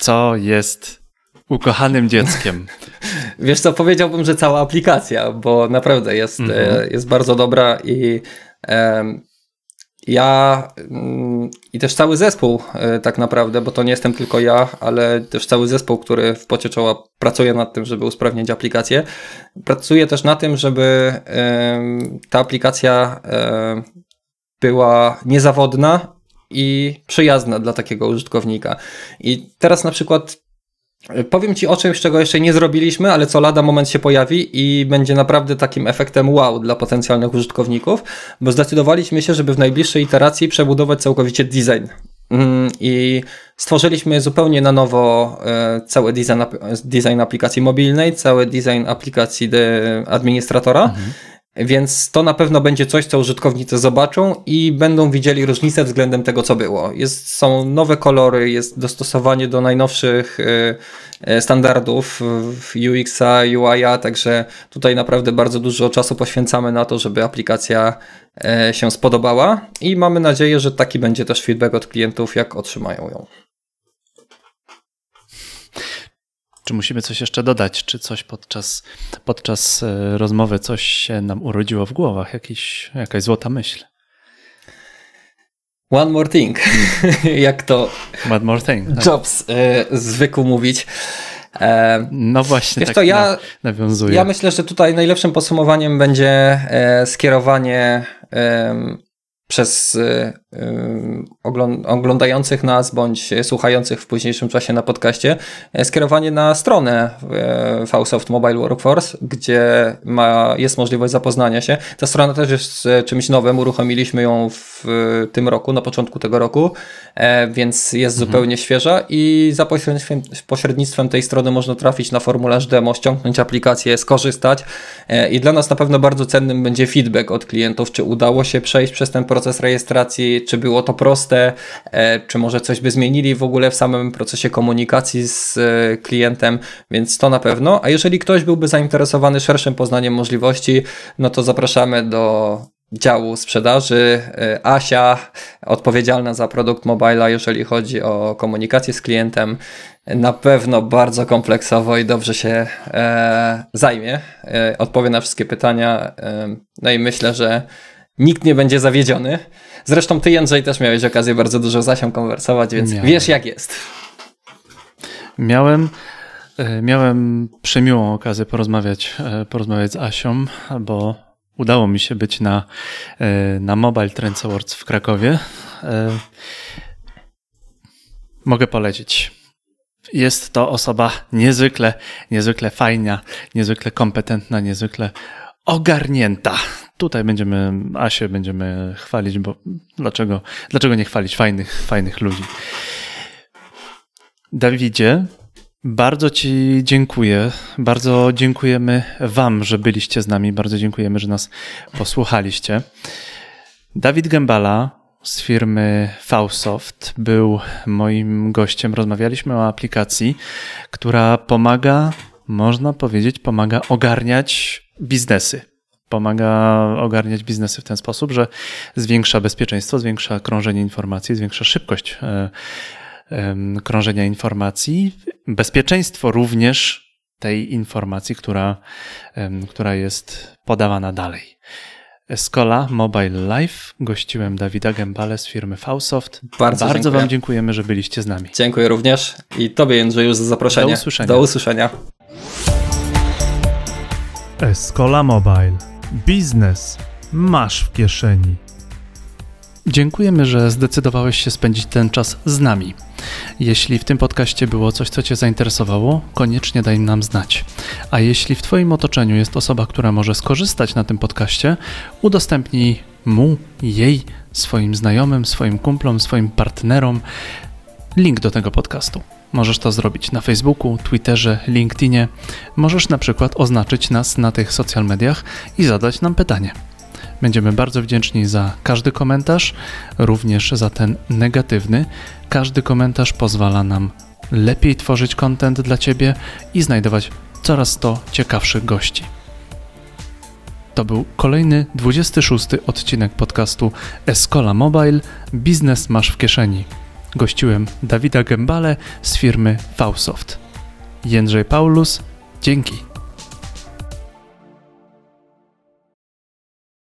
Co jest ukochanym dzieckiem? <laughs> Wiesz co, powiedziałbym, że cała aplikacja, bo naprawdę jest, mm -hmm. jest bardzo dobra i ja mm, i też cały zespół e, tak naprawdę, bo to nie jestem tylko ja, ale też cały zespół, który w pocie czoła pracuje nad tym, żeby usprawnić aplikację. Pracuje też na tym, żeby ta aplikacja była niezawodna i przyjazna dla takiego użytkownika. I teraz na przykład Powiem Ci o czymś, czego jeszcze nie zrobiliśmy, ale co lada moment się pojawi i będzie naprawdę takim efektem wow dla potencjalnych użytkowników, bo zdecydowaliśmy się, żeby w najbliższej iteracji przebudować całkowicie design mm, i stworzyliśmy zupełnie na nowo e, cały design, design aplikacji mobilnej, cały design aplikacji administratora. Mhm. Więc to na pewno będzie coś, co użytkownicy zobaczą i będą widzieli różnicę względem tego, co było. Jest, są nowe kolory, jest dostosowanie do najnowszych y, y, standardów UX-a, UI-a, także tutaj naprawdę bardzo dużo czasu poświęcamy na to, żeby aplikacja y, się spodobała i mamy nadzieję, że taki będzie też feedback od klientów, jak otrzymają ją. Czy musimy coś jeszcze dodać? Czy coś podczas, podczas e, rozmowy coś się nam urodziło w głowach? Jakiś, jakaś złota myśl? One more thing. <laughs> Jak to One more thing. Tak. Jobs e, zwykł mówić. E, no właśnie, tak to ja, nawiązuje. Ja myślę, że tutaj najlepszym podsumowaniem będzie e, skierowanie przez y, oglądających nas bądź słuchających w późniejszym czasie na podcaście e, skierowanie na stronę e, Fausoft Mobile Workforce, gdzie ma, jest możliwość zapoznania się. Ta strona też jest e, czymś nowym, uruchomiliśmy ją w tym roku, na początku tego roku, więc jest mhm. zupełnie świeża i za pośrednictwem, pośrednictwem tej strony można trafić na formularz demo, ściągnąć aplikację, skorzystać i dla nas na pewno bardzo cennym będzie feedback od klientów, czy udało się przejść przez ten proces rejestracji, czy było to proste, e, czy może coś by zmienili w ogóle w samym procesie komunikacji z e, klientem, więc to na pewno. A jeżeli ktoś byłby zainteresowany szerszym poznaniem możliwości, no to zapraszamy do działu sprzedaży. E, Asia, odpowiedzialna za produkt mobila, jeżeli chodzi o komunikację z klientem, na pewno bardzo kompleksowo i dobrze się e, zajmie. E, odpowie na wszystkie pytania. E, no i myślę, że nikt nie będzie zawiedziony. Zresztą ty, Jędrzej, też miałeś okazję bardzo dużo z Asią konwersować, więc Miałem. wiesz jak jest. Miałem, e, miałem przemiłą okazję porozmawiać, e, porozmawiać z Asią, bo udało mi się być na, e, na Mobile Trends Awards w Krakowie. Mogę polecić. Jest to osoba niezwykle, niezwykle fajna, niezwykle kompetentna, niezwykle ogarnięta. Tutaj będziemy, Asię będziemy chwalić, bo dlaczego, dlaczego nie chwalić fajnych, fajnych ludzi? Dawidzie, bardzo Ci dziękuję. Bardzo dziękujemy Wam, że byliście z nami. Bardzo dziękujemy, że nas posłuchaliście. Dawid Gębala z firmy Fausoft był moim gościem. Rozmawialiśmy o aplikacji, która pomaga, można powiedzieć, pomaga ogarniać biznesy. Pomaga ogarniać biznesy w ten sposób, że zwiększa bezpieczeństwo, zwiększa krążenie informacji, zwiększa szybkość e, krążenia informacji, bezpieczeństwo również tej informacji, która, która jest podawana dalej. Escola Mobile Life. Gościłem Dawida Gębale z firmy Fausoft. Bardzo, Bardzo Wam dziękujemy, że byliście z nami. Dziękuję również i Tobie, Jędrzeju, za zaproszenie. Do usłyszenia. Do usłyszenia. Escola Mobile. Biznes masz w kieszeni. Dziękujemy, że zdecydowałeś się spędzić ten czas z nami. Jeśli w tym podcaście było coś, co Cię zainteresowało, koniecznie daj nam znać. A jeśli w Twoim otoczeniu jest osoba, która może skorzystać na tym podcaście, udostępnij mu, jej, swoim znajomym, swoim kumplom, swoim partnerom link do tego podcastu. Możesz to zrobić na Facebooku, Twitterze, LinkedInie. Możesz na przykład oznaczyć nas na tych social mediach i zadać nam pytanie. Będziemy bardzo wdzięczni za każdy komentarz, również za ten negatywny. Każdy komentarz pozwala nam lepiej tworzyć kontent dla Ciebie i znajdować coraz to ciekawszych gości. To był kolejny 26 odcinek podcastu Escola Mobile Biznes masz w kieszeni. Gościłem Dawida Gębale z firmy Fausoft. Jędrzej Paulus, dzięki.